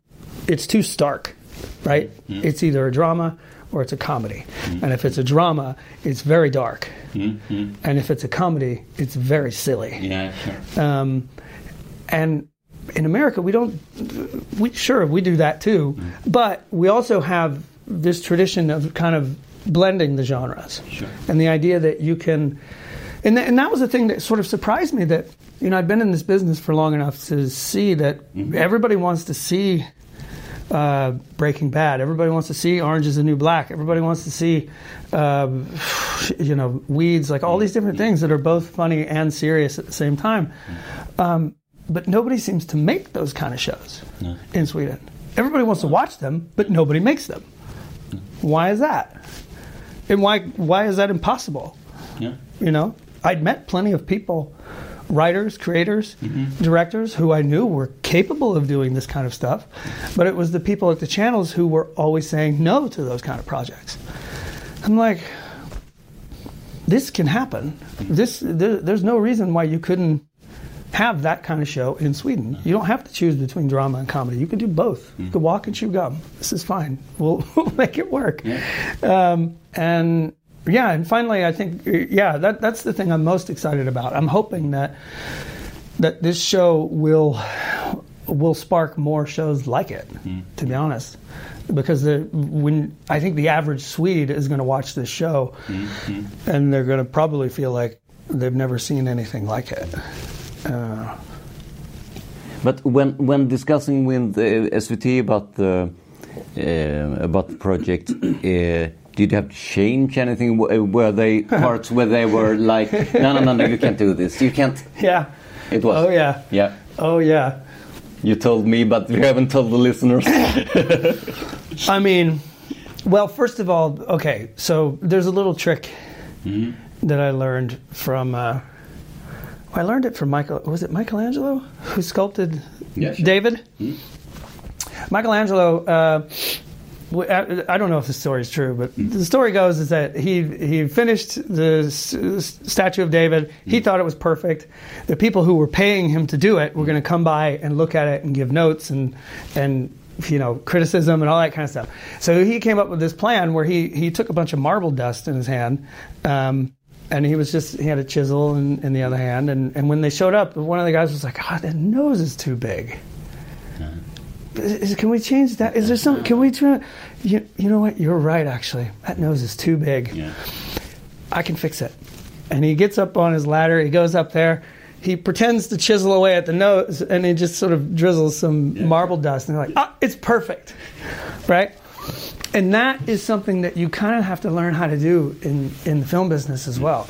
it's too stark, right? Mm-hmm. It's either a drama or it's a comedy, mm-hmm. and if it's a drama, it's very dark, mm-hmm. and if it's a comedy, it's very silly. Yeah, sure. Um, and in America, we don't. We sure we do that too, but we also have this tradition of kind of blending the genres, Sure. and the idea that you can. And, th- and that was the thing that sort of surprised me that you know I've been in this business for long enough to see that everybody wants to see uh, Breaking Bad. Everybody wants to see Orange is the New Black. Everybody wants to see, um, you know, Weeds. Like all these different things that are both funny and serious at the same time. Um, but nobody seems to make those kind of shows in Sweden. Everybody wants to watch them, but nobody makes them. Why is that? And why why is that impossible? Yeah. You know, I'd met plenty of people, writers, creators, directors who I knew were capable of doing this kind of stuff, but it was the people at the channels who were always saying no to those kind of projects. I'm like, this can happen. This there, there's no reason why you couldn't have that kind of show in Sweden. You don't have to choose between drama and comedy. You can do both. You can walk and chew gum. This is fine. We'll, we'll make it work. Um, and yeah, and finally, I think yeah, that that's the thing I'm most excited about. I'm hoping that that this show will will spark more shows like it. To be honest, because the, when I think the average Swede is going to watch this show, and they're going to probably feel like they've never seen anything like it. Uh, But when when discussing with uh, SVT about the uh, about the project, uh, did you have to change anything? Uh, Were they parts where they were like, no, no, no, no, you can't do this. You can't. yeah. It was. Oh yeah. Yeah. Oh yeah. You told me, but you haven't told the listeners. I mean, well, first of all, okay, so there's a little trick that I learned from. Uh, I learned it from Michael. Was it Michelangelo who sculpted Yeah, sure. David? Michelangelo. Uh, I don't know if the story is true, but the story goes is that he he finished the statue of David. He thought it was perfect. The people who were paying him to do it were going to come by and look at it and give notes and and you know criticism and all that kind of stuff. So he came up with this plan where he he took a bunch of marble dust in his hand. Um, and he was just he had a chisel in, in the other hand and, and when they showed up one of the guys was like oh that nose is too big is, can we change that? Is there some? Can we try? You, you know what? You're right. Actually, that nose is too big. Yeah. I can fix it. And he gets up on his ladder. He goes up there. He pretends to chisel away at the nose, and he just sort of drizzles some marble dust. And they're like, "Ah, it's perfect, right?" And that is something that you kind of have to learn how to do in, in the film business as well.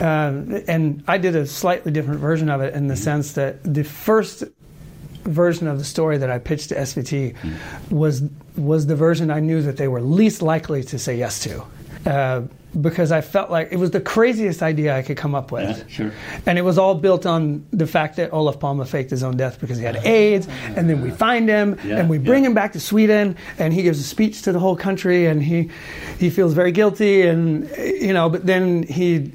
Um, and I did a slightly different version of it in the sense that the first version of the story that I pitched to SVT was was the version I knew that they were least likely to say yes to. Uh, because I felt like it was the craziest idea I could come up with. sure. And it was all built on the fact that Olof Palme faked his own death because he had AIDS, and then we find him, Yeah, and we bring him back to Sweden, and he gives a speech to the whole country, and he he feels very guilty, and you know, but then he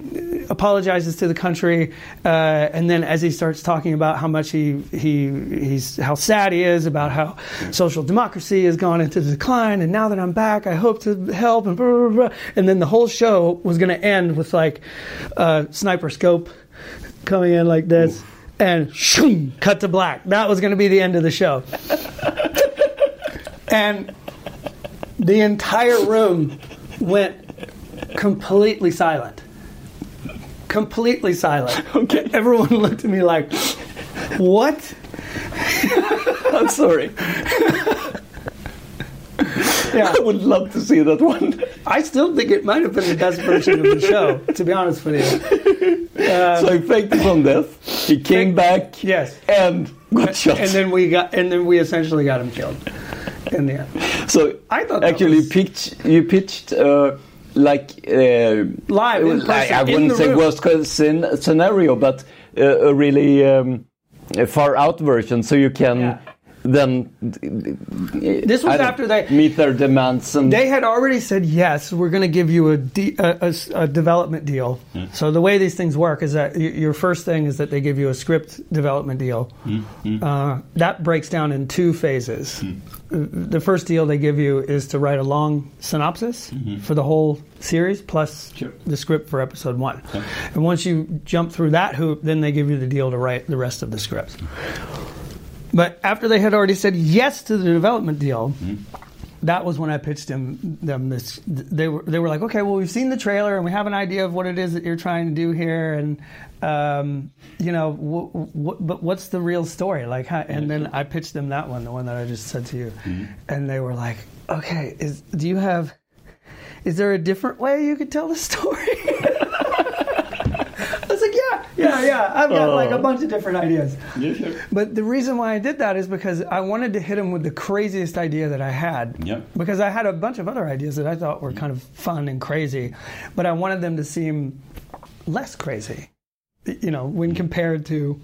apologizes to the country, uh, and then as he starts talking about how much he he he's how sad he is about how social democracy has gone into decline, and now that I'm back, I hope to help and blah blah blah. And then the whole show was going to end with like a sniper scope coming in like this. And shoom, cut to black. That was going to be the end of the show. and the entire room went completely silent. Completely silent. Okay. Everyone looked at me like, what? I'm sorry. Yeah. I would love to see that one. I still think it might have been the best version of the show, to be honest with you. Um, so he faked his own death. He came back. Yes. And got shot. and then we got, and then we essentially got him killed in the end. so I thought actually was- you pitched you pitched uh, like uh, Live, in I, person, I in wouldn't say room. worst case scenario, but uh, a really um, a far out version, so you can Yeah. Then. This was after they- meet their demands and They had already said yes. We're going to give you a, de- a, a a development deal. Hmm. So the way these things work is that y- your first thing is that they give you a script development deal. Hmm, hmm. Uh, that breaks down in two phases. Uh, The first deal they give you is to write a long synopsis for the whole series plus the script for episode one. And once you jump through that hoop, then they give you the deal to write the rest of the scripts. But after they had already said yes to the development deal, that was when I pitched them them this. They were they were like, okay, well, we've seen the trailer and we have an idea of what it is that you're trying to do here, and um, you know, but what's the real story? Like, how, and then I pitched them that one, the one that I just said to you, and they were like, okay, is do you have? Is there a different way you could tell the story? I was like, yeah, yeah. I've got like a bunch of different ideas. Yeah. But the reason why I did that is because I wanted to hit him with the craziest idea that I had. Yeah. Because I had a bunch of other ideas that I thought were kind of fun and crazy, but I wanted them to seem less crazy. You know, when compared to,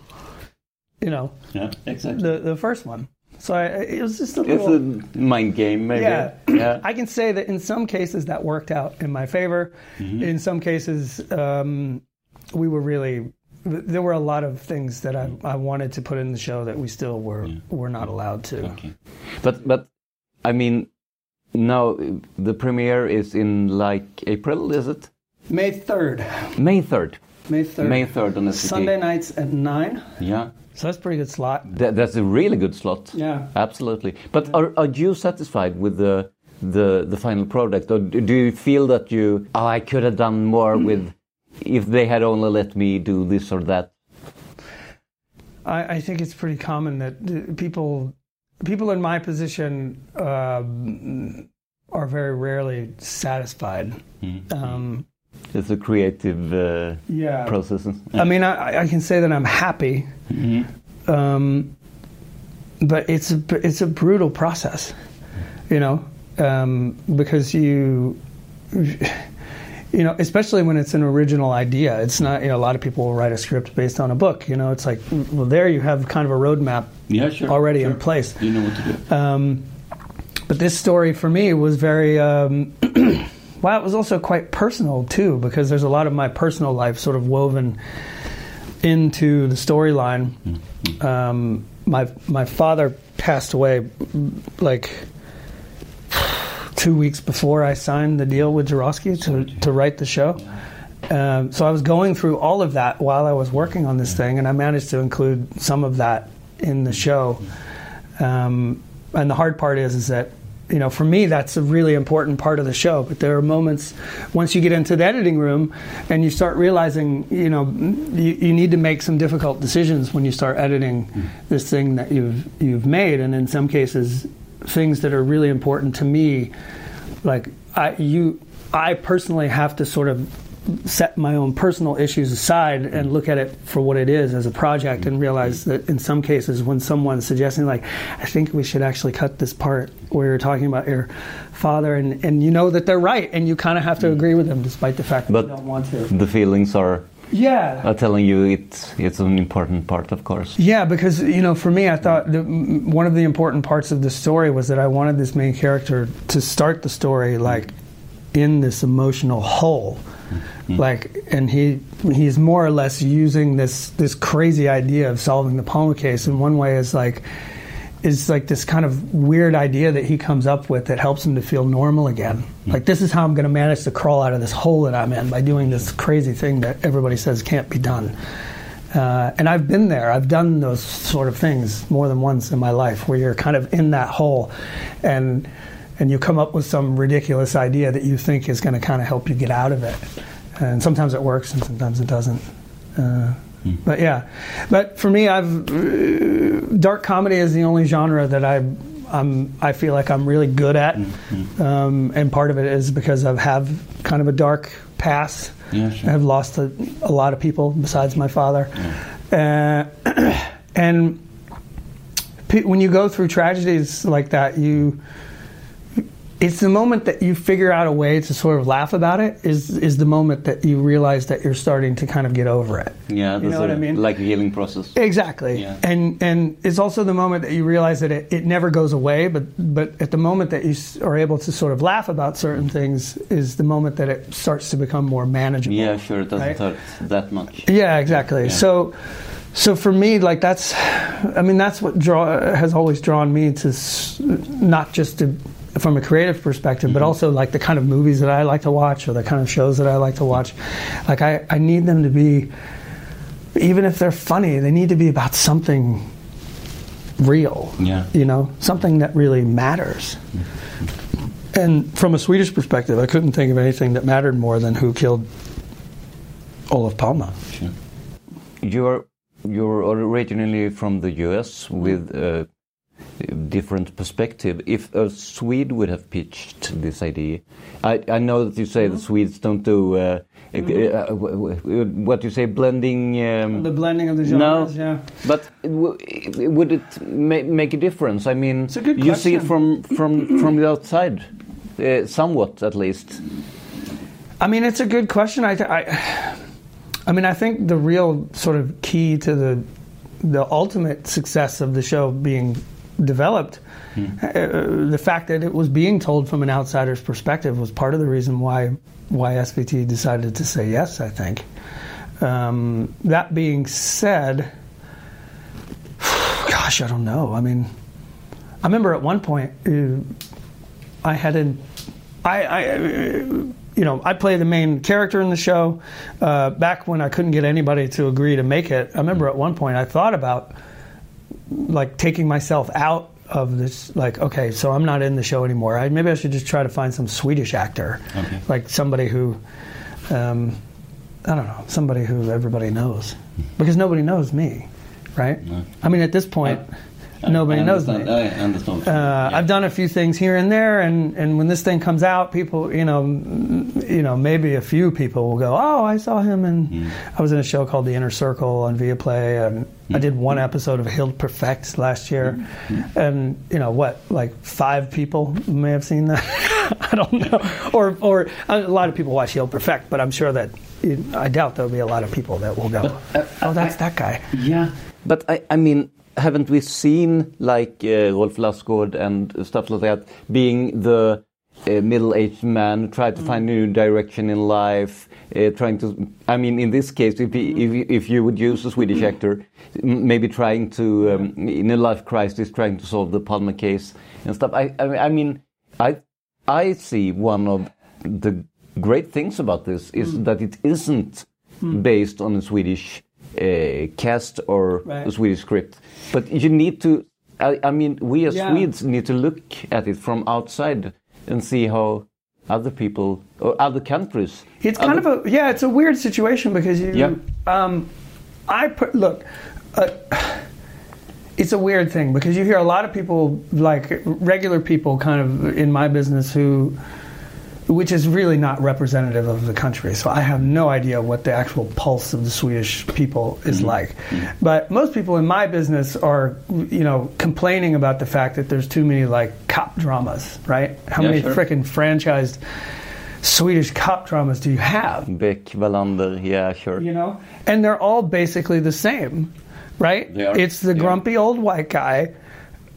you know, Yeah, exactly. the the first one. So I, it was just a it's a mind game, maybe. Yeah. yeah. I can say that in some cases that worked out in my favor. Mm-hmm. In some cases, um, we were really. There were a lot of things that I, I wanted to put in the show that we still were were not allowed to. Okay. But but I mean, now the premiere is in like April, is it? May third. May third. May third. May third on SVT. Sunday nights at nine. Yeah. So that's a pretty good slot. That, that's a really good slot. Yeah. Absolutely. But are, are you satisfied with the, the the final product, or do you feel that you oh I could have done more with if they had only let me do this or that? I, I think it's pretty common that uh, people people in my position um, are very rarely satisfied. Um, It's a creative uh, Yeah. process. I mean, I, I can say that I'm happy, um, but it's a, it's a brutal process, you know, um, because you, you know, especially when it's an original idea. It's not, you know, a lot of people will write a script based on a book. You know, it's like, well, there you have kind of a roadmap Yeah, sure. already in place. You know what to do. Um, but this story for me was very, um, well, it was also quite personal too, because there's a lot of my personal life sort of woven into the storyline. Um, my my father passed away like two weeks before I signed the deal with Jarowskij to, to write the show. Um, so I was going through all of that while I was working on this thing, and I managed to include some of that in the show. Um, and the hard part is, is that you know, for me, that's a really important part of the show. But there are moments once you get into the editing room and you start realizing, you know, you, you need to make some difficult decisions when you start editing this thing that you've you've made, and in some cases, things that are really important to me, like I you, I personally have to sort of set my own personal issues aside and look at it for what it is as a project and realize that in some cases when someone's suggesting like I think we should actually cut this part where you're talking about your father and, and you know that they're right and you kind of have to mm. agree with them despite the fact that But you don't want to. the feelings are Yeah. are telling you it's it's an important part, of course. Yeah, because you know, for me, I thought the, one of the important parts of the story was that I wanted this main character to start the story like in this emotional hole. Mm-hmm. Like, and he he's more or less using this this crazy idea of solving the Palme case in one way is like is like this kind of weird idea that he comes up with that helps him to feel normal again. Like this is how I'm going to manage to crawl out of this hole that I'm in by doing this crazy thing that everybody says can't be done. Uh, and I've been there. I've done those sort of things more than once in my life, where you're kind of in that hole, and and you come up with some ridiculous idea that you think is going to kind of help you get out of it. And sometimes it works, and sometimes it doesn't. Uh, But yeah, but for me, I've uh, dark comedy is the only genre that I. I'm, I feel like I'm really good at, um, and part of it is because I have kind of a dark past. Yeah, sure. I've lost a, a lot of people besides my father, uh, and pe- when you go through tragedies like that, you it's the moment that you figure out a way to sort of laugh about it is is the moment that you realize that you're starting to kind of get over it. Yeah, You know what a- I mean? Like a healing process. Exactly. Yeah. And and it's also the moment that you realize that it, it never goes away, but but at the moment that you are able to sort of laugh about certain things is the moment that it starts to become more manageable. Yeah, sure. It doesn't Right? hurt that much. Yeah, exactly. So, so for me, like that's, I mean, that's what draw has always drawn me to s- not just to, from a creative perspective, but mm-hmm. also like the kind of movies that I like to watch or the kind of shows that I like to watch. Like I, I need them to be, even if they're funny, they need to be about something real. Yeah. You know, something that really matters. Mm-hmm. And from a Swedish perspective, I couldn't think of anything that mattered more than who killed Olof Palme. You're you're originally from the U.S. with a different perspective. If a Swede would have pitched this idea, I, I know that you say the Swedes don't do uh, w- w- what you say blending. Um, The blending of the no, genres, yeah. but w- would it ma- make a difference? I mean, a good you see it from from from the outside, uh, somewhat at least. I mean, it's a good question. I, I, I mean, I think the real sort of key to the the ultimate success of the show being developed, uh, the fact that it was being told from an outsider's perspective was part of the reason why why SVT decided to say yes. I think. Um, that being said, gosh, I don't know. I mean, I remember at one point uh, I had an I, I uh, you know, I play the main character in the show. Uh, back when I couldn't get anybody to agree to make it, I remember at one point I thought about like taking myself out of this. Like, okay, so I'm not in the show anymore. I, maybe I should just try to find some Swedish actor, Okay. like somebody who, um, I don't know, somebody who everybody knows, because nobody knows me, right? I mean, at this point, nobody I knows me. I understand. Uh, I've done a few things here and there, and, and when this thing comes out, people, you know, m- you know, maybe a few people will go, "Oh, I saw him," and I was in a show called The Inner Circle on Viaplay, and I did one episode of Helt perfekt last year, and you know what, like five people may have seen that. I don't know, or or a lot of people watch Helt perfekt, but I'm sure that I doubt there'll be a lot of people that will go, "Oh, that's that guy." Yeah, but I, I mean, haven't we seen like uh, Rolf Lassgård and stuff like that being the uh, middle-aged man trying tried to find a new direction in life, uh, trying to. I mean, in this case, if he, if, you- if you would use a Swedish actor, maybe trying to um, in a life crisis, trying to solve the Palme case and stuff. I, I, mean, I, I see one of the great things about this is that it isn't based on a Swedish uh, cast or Right. a Swedish script. But you need to, I, I mean, we as Yeah. Swedes need to look at it from outside and see how other people or other countries. It's kind of a yeah, it's a weird situation because you. Yeah. Um, I put look. Uh, it's a weird thing because you hear a lot of people like regular people kind of in my business who which is really not representative of the country. So i have no idea what the actual pulse of the swedish people is like. But most people in my business are you know complaining about the fact that there's too many like cop dramas right? How Yeah, many sure. frickin' franchised swedish cop dramas do you have? Beck, Wallander, yeah, sure. you know? And they're all basically the same right? Are. it's the grumpy old white guy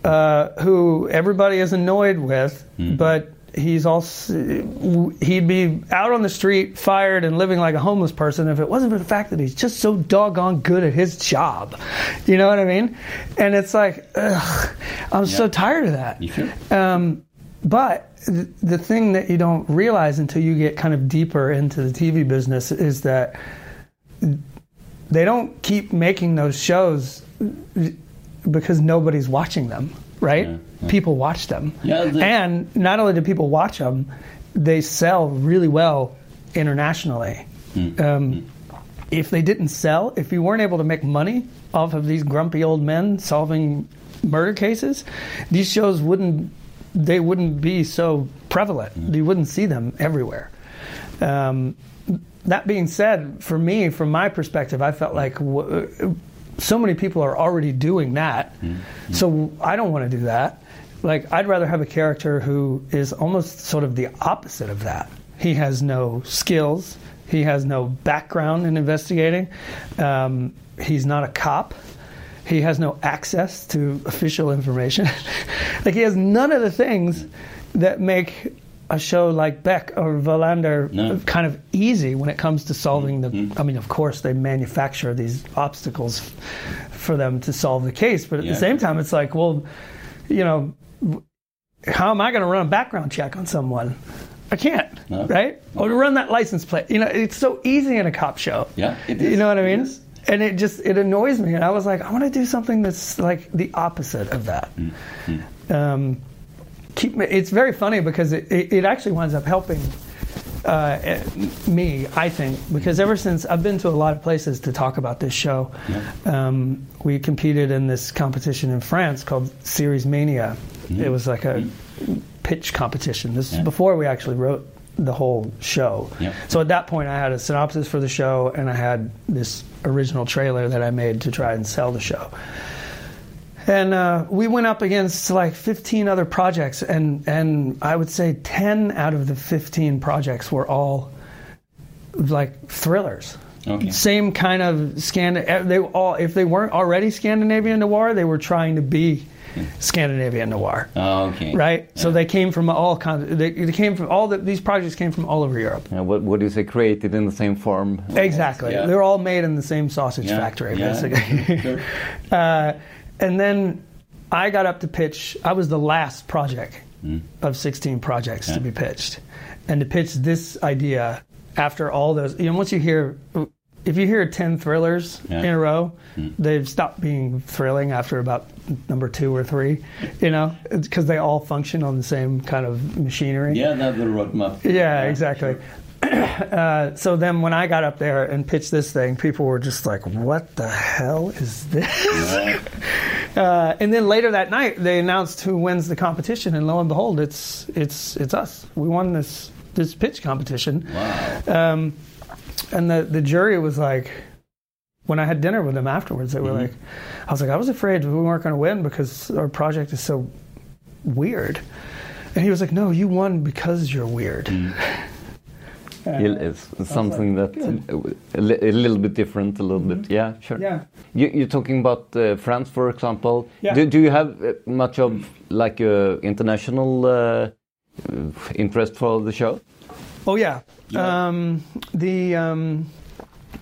uh, who everybody is annoyed with Hmm. but he's also he'd be out on the street, fired, and living like a homeless person if it wasn't for the fact that he's just so doggone good at his job. You know what I mean? And it's like, ugh, I'm so tired of that. Um, but th- the thing that you don't realize until you get kind of deeper into the TV business is that they don't keep making those shows because nobody's watching them, right? People watch them. Yeah, and not only do people watch them, they sell really well internationally. Um, if they didn't sell, if you weren't able to make money off of these grumpy old men solving murder cases, these shows wouldn't they wouldn't be so prevalent. You wouldn't see them everywhere. Um, that being said, for me, from my perspective, I felt like w- so many people are already doing that. So I don't want to do that. Like, I'd rather have a character who is almost sort of the opposite of that. He has no skills, he has no background in investigating, um, he's not a cop. He has no access to official information. like he has none of the things that make a show like Beck or Wallander No. kind of easy when it comes to solving the. I mean, of course, they manufacture these obstacles for them to solve the case, but at Yeah. the same time, it's like, well, you know, how am I going to run a background check on someone? I can't, No. right? Or to run that license plate. You know, it's so easy in a cop show. Yeah, it You know what I mean? It. And it just it annoys me, and I was like, I want to do something that's like the opposite of that. Mm-hmm. Um, keep me- it's very funny because it, it, it actually winds up helping uh, me, I think, because ever since I've been to a lot of places to talk about this show, um, we competed in this competition in France called Series Mania. It was like a pitch competition. This is Yeah. before we actually wrote the whole show. Yeah. So at that point, I had a synopsis for the show, and I had this original trailer that I made to try and sell the show. And uh, we went up against like 15 other projects, and, and I would say 10 out of the 15 projects were all like thrillers. Okay. Same kind of Scan. They all, if they weren't already Scandinavian noir, they were trying to be Scandinavian noir. Oh, okay. Right, so they came from all kinds. They, they came from all the, these projects came from all over Europe. Yeah, what, what do you say? Created in the same form. Exactly. Yeah. They're all made in the same sausage Yeah, factory, yeah, basically. uh, and then I got up to pitch. I was the last project hmm. of 16 projects to be pitched, and to pitch this idea after all those. You know, once you hear. If you hear 10 thrillers Yeah. in a row, hmm. they've stopped being thrilling after about number two or three, you know, because they all function on the same kind of machinery. Yeah, the roadmap. Yeah, exactly. uh, so then when I got up there and pitched this thing, people were just like, what the hell is this? uh, and then later that night, they announced who wins the competition, and lo and behold, it's it's it's us. We won this this pitch competition. Wow. Um, and the the jury was like, when I had dinner with them afterwards, they were Mhm. like, I was like, I was afraid we weren't going to win because our project is so weird. And he was like, No, you won because you're weird. It's something that a, a little bit different, a little bit. Yeah, sure. Mm-hmm. Yeah. You, you're talking about uh, France, for example. Yeah. Do, do you have uh, much of like uh, international uh, interest for the show? Oh yeah. Um, the um,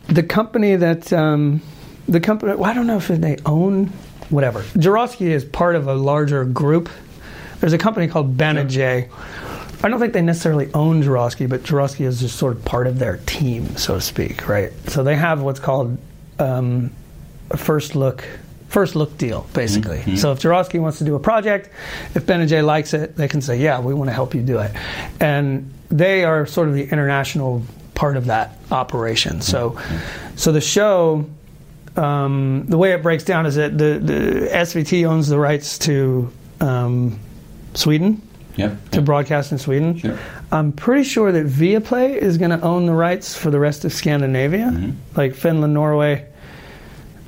the company that um, the company. Well, I don't know if they own whatever. Jarowskij is part of a larger group. There's a company called Banijay. I don't think they necessarily own Jarowskij, but Jarowskij is just sort of part of their team, so to speak, right? So they have what's called um, a first look first look deal, basically. Mhm. So if Jarowskij wants to do a project, if Banijay likes it, they can say, "Yeah, we want to help you do it," and they are sort of the international part of that operation. So, so the show. Um, the way it breaks down is that the, the SVT owns the rights to um, Sweden Yep. to broadcast in Sweden. I'm pretty sure that Viaplay is going to own the rights for the rest of Scandinavia, Mm-hmm. like Finland, Norway,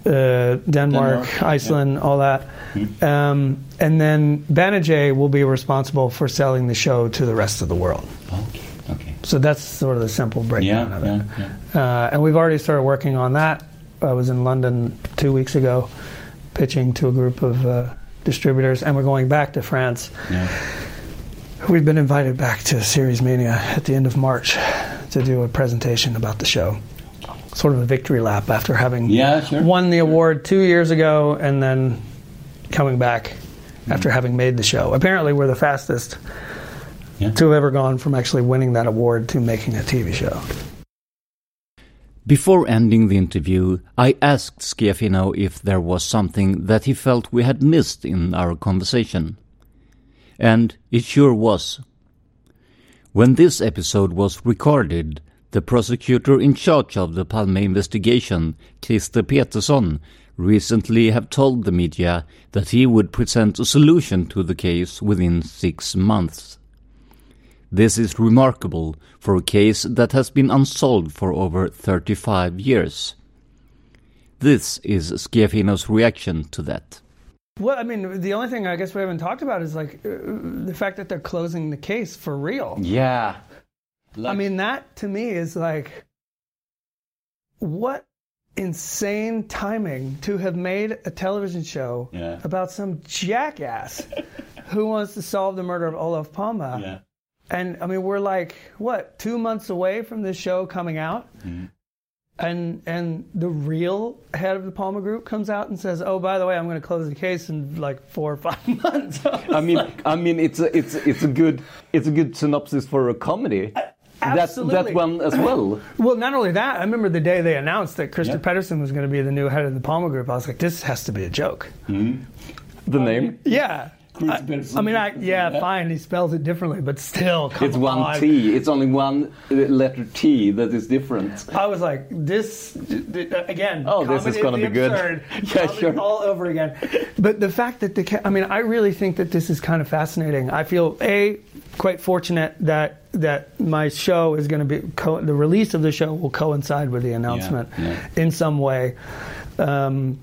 uh, Denmark, Denmark, Iceland, all that. Mm-hmm. Um, and then Banijay will be responsible for selling the show to the rest of the world. Okay. Okay. So that's sort of the simple breakdown Yeah. of it. Yeah. yeah. Uh, and we've already started working on that. I was in London two weeks ago pitching to a group of uh, distributors, and we're going back to France Yeah. We've been invited back to Series Mania at the end of March to do a presentation about the show. Sort of a victory lap after having Yeah, sure. won the award two years ago and then coming back after having made the show. Apparently, we're the fastest Yeah. to have ever gone from actually winning that award to making a TV show. Before ending the interview, I asked Schiaffino if there was something that he felt we had missed in our conversation. And it sure was. When this episode was recorded, the prosecutor in charge of the Palme investigation, Christer Petersson, recently have told the media that he would present a solution to the case within six months. This is remarkable for a case that has been unsolved for over 35 years. This is Schiaffino's reaction to that. Well, I mean, the only thing I guess we haven't talked about is like uh, the fact that they're closing the case for real. Yeah. I mean, that to me is like, what insane timing to have made a television show Yeah. about some jackass who wants to solve the murder of Olof Palme. Yeah. And I mean, we're like, what, two months away from this show coming out? And and the real head of the Palme Group comes out and says, "Oh, by the way, I'm going to close the case in like four or five months." I mean, I mean, it's a, it's it's a good it's a good synopsis for a comedy. That's absolutely. that one as well. Well, not only that, I remember the day they announced that Christer Yeah. Petersson was going to be the new head of the Palme Group. I was like, this has to be a joke. Hmm. The um, name. Yeah. I, I mean, I, yeah, fine. He spells it differently, but still, It's one on. T. It's only one letter T that is different. I was like, this again. Oh, this is gonna the be good. Yeah, sure. All over again. But the fact that the, I mean, I really think that this is kind of fascinating. I feel a quite fortunate that that my show is going to be co- the release of the show will coincide with the announcement yeah. in some way. Um,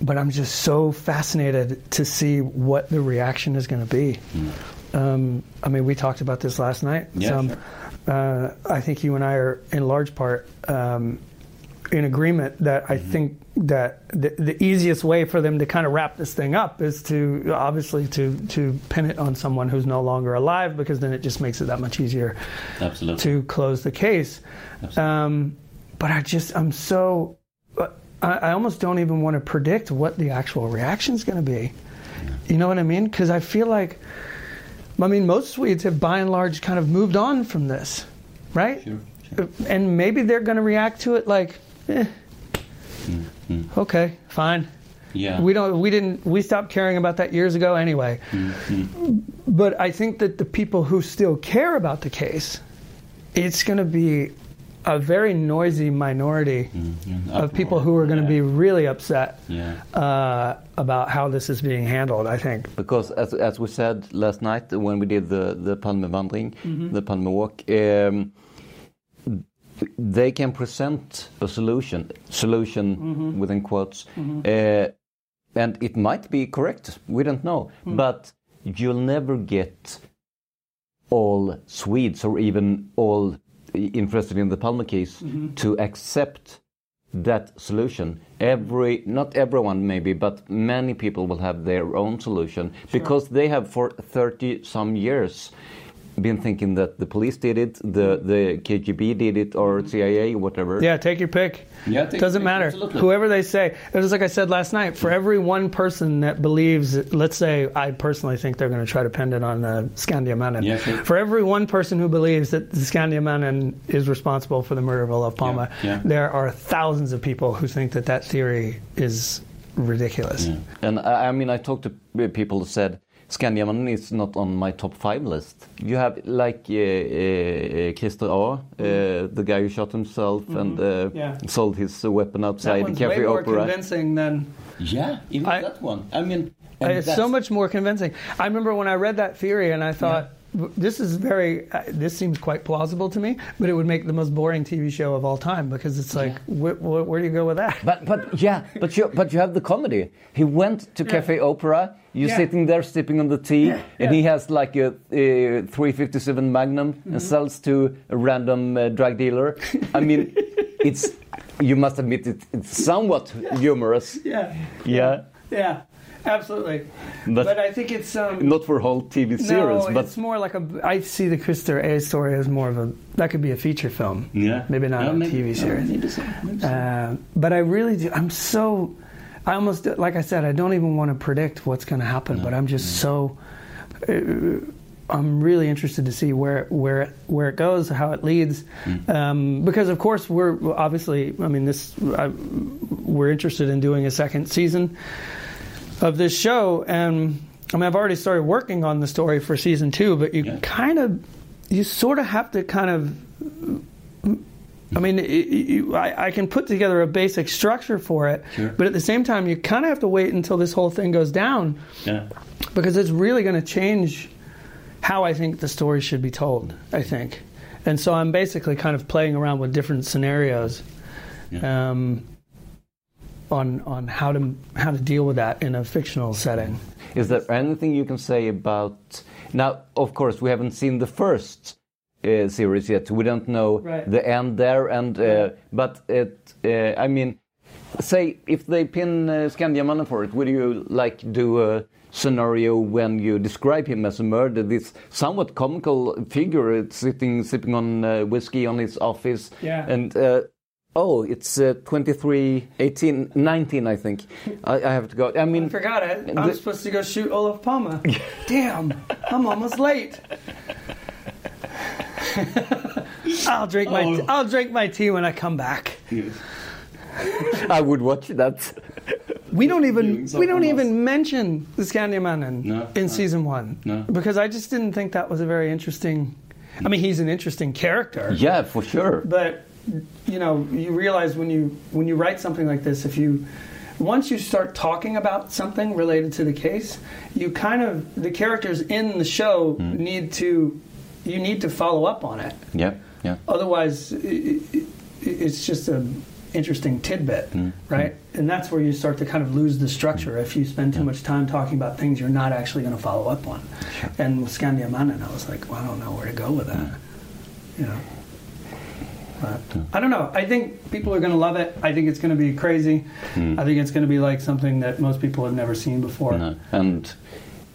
but I'm just so fascinated to see what the reaction is going to be. Um, I mean, we talked about this last night. Yeah, some, sure. uh, I think you and I are in large part um, in agreement that I think that the, the easiest way for them to kind of wrap this thing up is to obviously to to pin it on someone who's no longer alive because then it just makes it that much easier Absolutely. to close the case. Um, but I just I'm so uh, I, I almost don't even want to predict what the actual reaction is going to be. You know what I mean? Because I feel like I mean most Swedes have by and large kind of moved on from this, right? Sure, uh, And maybe they're going to react to it like, eh, mm-hmm. okay, fine. Yeah. We don't. We didn't. We stopped caring about that years ago anyway. Mm-hmm. But I think that the people who still care about the case, it's going to be a very noisy minority of people who are going to be really upset Yeah. uh, about how this is being handled. I think. Because as as we said last night when we did the the Palmevandring, Mhm. the Palme Walk, um, they can present a solution, solution Mhm. within quotes, Mhm. uh, and it might be correct. We don't know, Mm. but you'll never get all Swedes or even all interested in the Palme case Mhm. to accept that solution. Every, not everyone maybe, but many people will have their own solution because they have for 30 some years been thinking that the police did it, the, the KGB did it, or CIA, whatever. Yeah, take your pick. Yeah, take Doesn't pick, matter. absolutely. Whoever they say. It was like I said last night. For every one person that believes, let's say, I personally think they're going to try to pin it on uh, Skandiamannen. Yeah, sure. For every one person who believes that the Skandiamannen is responsible for the murder of Olof Palme, yeah. there are thousands of people who think that that theory is ridiculous. And I, I mean, I talked to people who said Skandiamannen is not on my top five list. You have like uh, uh, Christer A, uh, the guy who shot himself and uh, Mm-hmm. Yeah. sold his uh, weapon That outside one's Cafe way more Opera. convincing than Yeah, even that one. I mean, and it's so much more convincing. I remember when I read that theory and I thought, w- this is very, uh, this seems quite plausible to me, but it would make the most boring TV show of all time because it's like, wh- wh- where do you go with that? But but yeah, but you but you have the comedy. He went to Cafe Opera. You're Yeah. sitting there sipping on the tea, and Yeah. he has like a, uh 357 Magnum Mm-hmm. and sells to a random uh, drug dealer. I mean, it's you must admit it, it's somewhat humorous. Yeah. Yeah. Yeah. Absolutely. But- But, I think it's um, Not for whole TV series, no, but it's more like a. I see the Christopher A story as more of a that could be a feature film. Yeah. maybe not Yeah, a maybe- TV yeah, series. maybe so, maybe so. Uh, but I really do. I'm so. I almost like I said. I don't even want to predict what's going to happen. but I'm just so. Uh, I'm really interested to see where where where it goes, how it leads, um, because of course we're obviously. I mean, this I, we're interested in doing a second season of this show, and I mean, I've already started working on the story for season two, but you kind of, you sort of have to kind of. I mean, it, you, I, I can put together a basic structure for it, Sure. but at the same time, you kind of have to wait until this whole thing goes down yeah. because it's really going to change how I think the story should be told. I think, and so I'm basically kind of playing around with different scenarios um, on on how to how to deal with that in a fictional setting. Is there anything you can say about now? Of course, we haven't seen the first uh, series yet. We don't know Right. the end there, and uh, but it. Uh, I mean, say if they pin uh, Skandiamannen for it, would you like do a scenario when you describe him as a murderer? This somewhat comical figure, sitting sipping on uh, whiskey on his office, Yeah. and. Oh, it's uh, 23, 18, 19, I think. I, I have to go. I mean, I forgot it. I'm the- supposed to go shoot Olof Palme. Damn, I'm almost late. I'll drink my Oh. I'll drink my tea when I come back. I would watch that. We don't even we don't even mention the Skandiamannen No, in no. season one No. because I just didn't think that was a very interesting. I mean, he's an interesting character. Yeah, for sure. but you know you realize when you when you write something like this if you once you start talking about something related to the case you kind of the characters in the show Hmm. need to you need to follow up on it. Yeah, yeah. otherwise i i it's just a interesting tidbit Hmm. right? And that's where you start to kind of lose the structure. If you spend too much time talking about things you're not actually going to follow up on. And with Skandiamannen I was like well, I don't know where to go with that. You know but I don't know. I think people are going to love it. I think it's going to be crazy. Hmm. I think it's going to be like something that most people have never seen before. No. And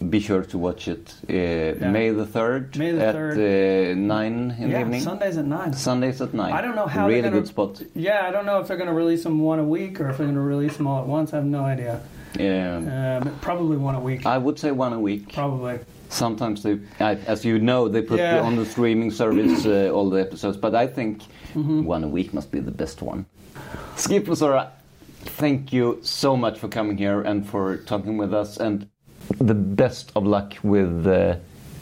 be sure to watch it uh, May the 3rd May the at 3rd. Uh, 9 in the evening. Sundays at nine. Sundays at 9. I don't know how Really gonna, good spot. Yeah, I don't know if they're going to release them one a week or if they're going to release them all at once. I have no idea. Yeah. Um, probably one a week. I would say one a week. Probably. Sometimes they, as you know, they put Yeah. on the streaming service uh, all the episodes, but I think Mhm. one a week must be the best one. Skip Lazara, thank you so much for coming here and for talking with us, and the best of luck with uh,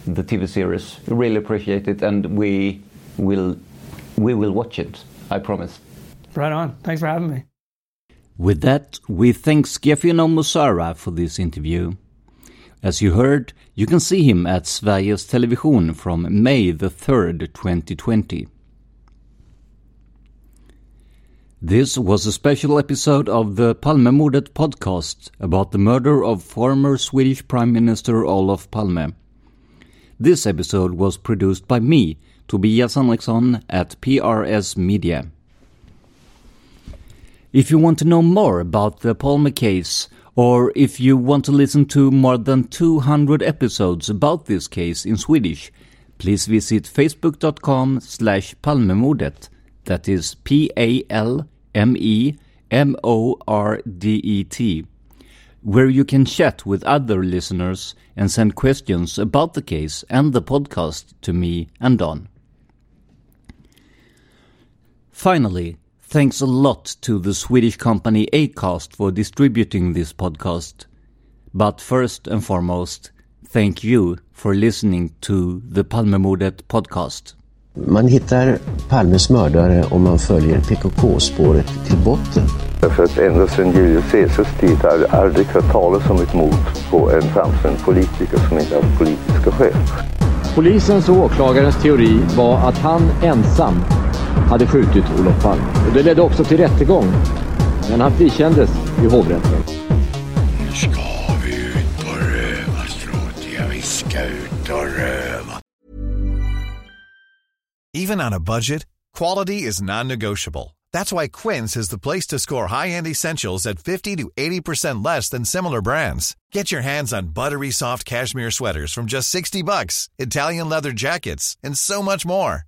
the TV series. Really appreciate it, and we will we will watch it. I promise. Right on. Thanks for having me. With that, we thank Skefiano Musarra for this interview. As you heard, you can see him at Sveriges Television from May the 3rd, 2020. This was a special episode of the Palmemordet podcast about the murder of former Swedish Prime Minister Olof Palme. This episode was produced by me, Tobias Henriksson at PRS Media. If you want to know more about the Palme case, or if you want to listen to more than 200 episodes about this case in Swedish, please visit facebook.com slash palmemordet. That is P-A-L-M-E-M-O-R-D-E-T, where you can chat with other listeners and send questions about the case and the podcast to me and Don. Finally, thanks a lot to the Swedish company Acast for distributing this podcast. But first and foremost, thank you for listening to the Palmemordet podcast. Man hittar Palmes mördare om man följer PKK-spåret till botten. Därför att ända sedan Julius Caesars tid har jag aldrig hört talas om ett mord på en framstående politiker som inte haft politiska skäl. Polisens och åklagarens teori var att han ensam hade skjutit Olof Palme. Och det ledde också till rättegång. Men han frikändes i hovrätten. Nu ska vi ut och röva, Stråt. Ja, vi ska ut och röva. Even on a budget, quality is non-negotiable. That's why Quince is the place to score high-end essentials at 50 to 80% less than similar brands. Get your hands on buttery soft cashmere sweaters from just 60 bucks, Italian leather jackets, and so much more.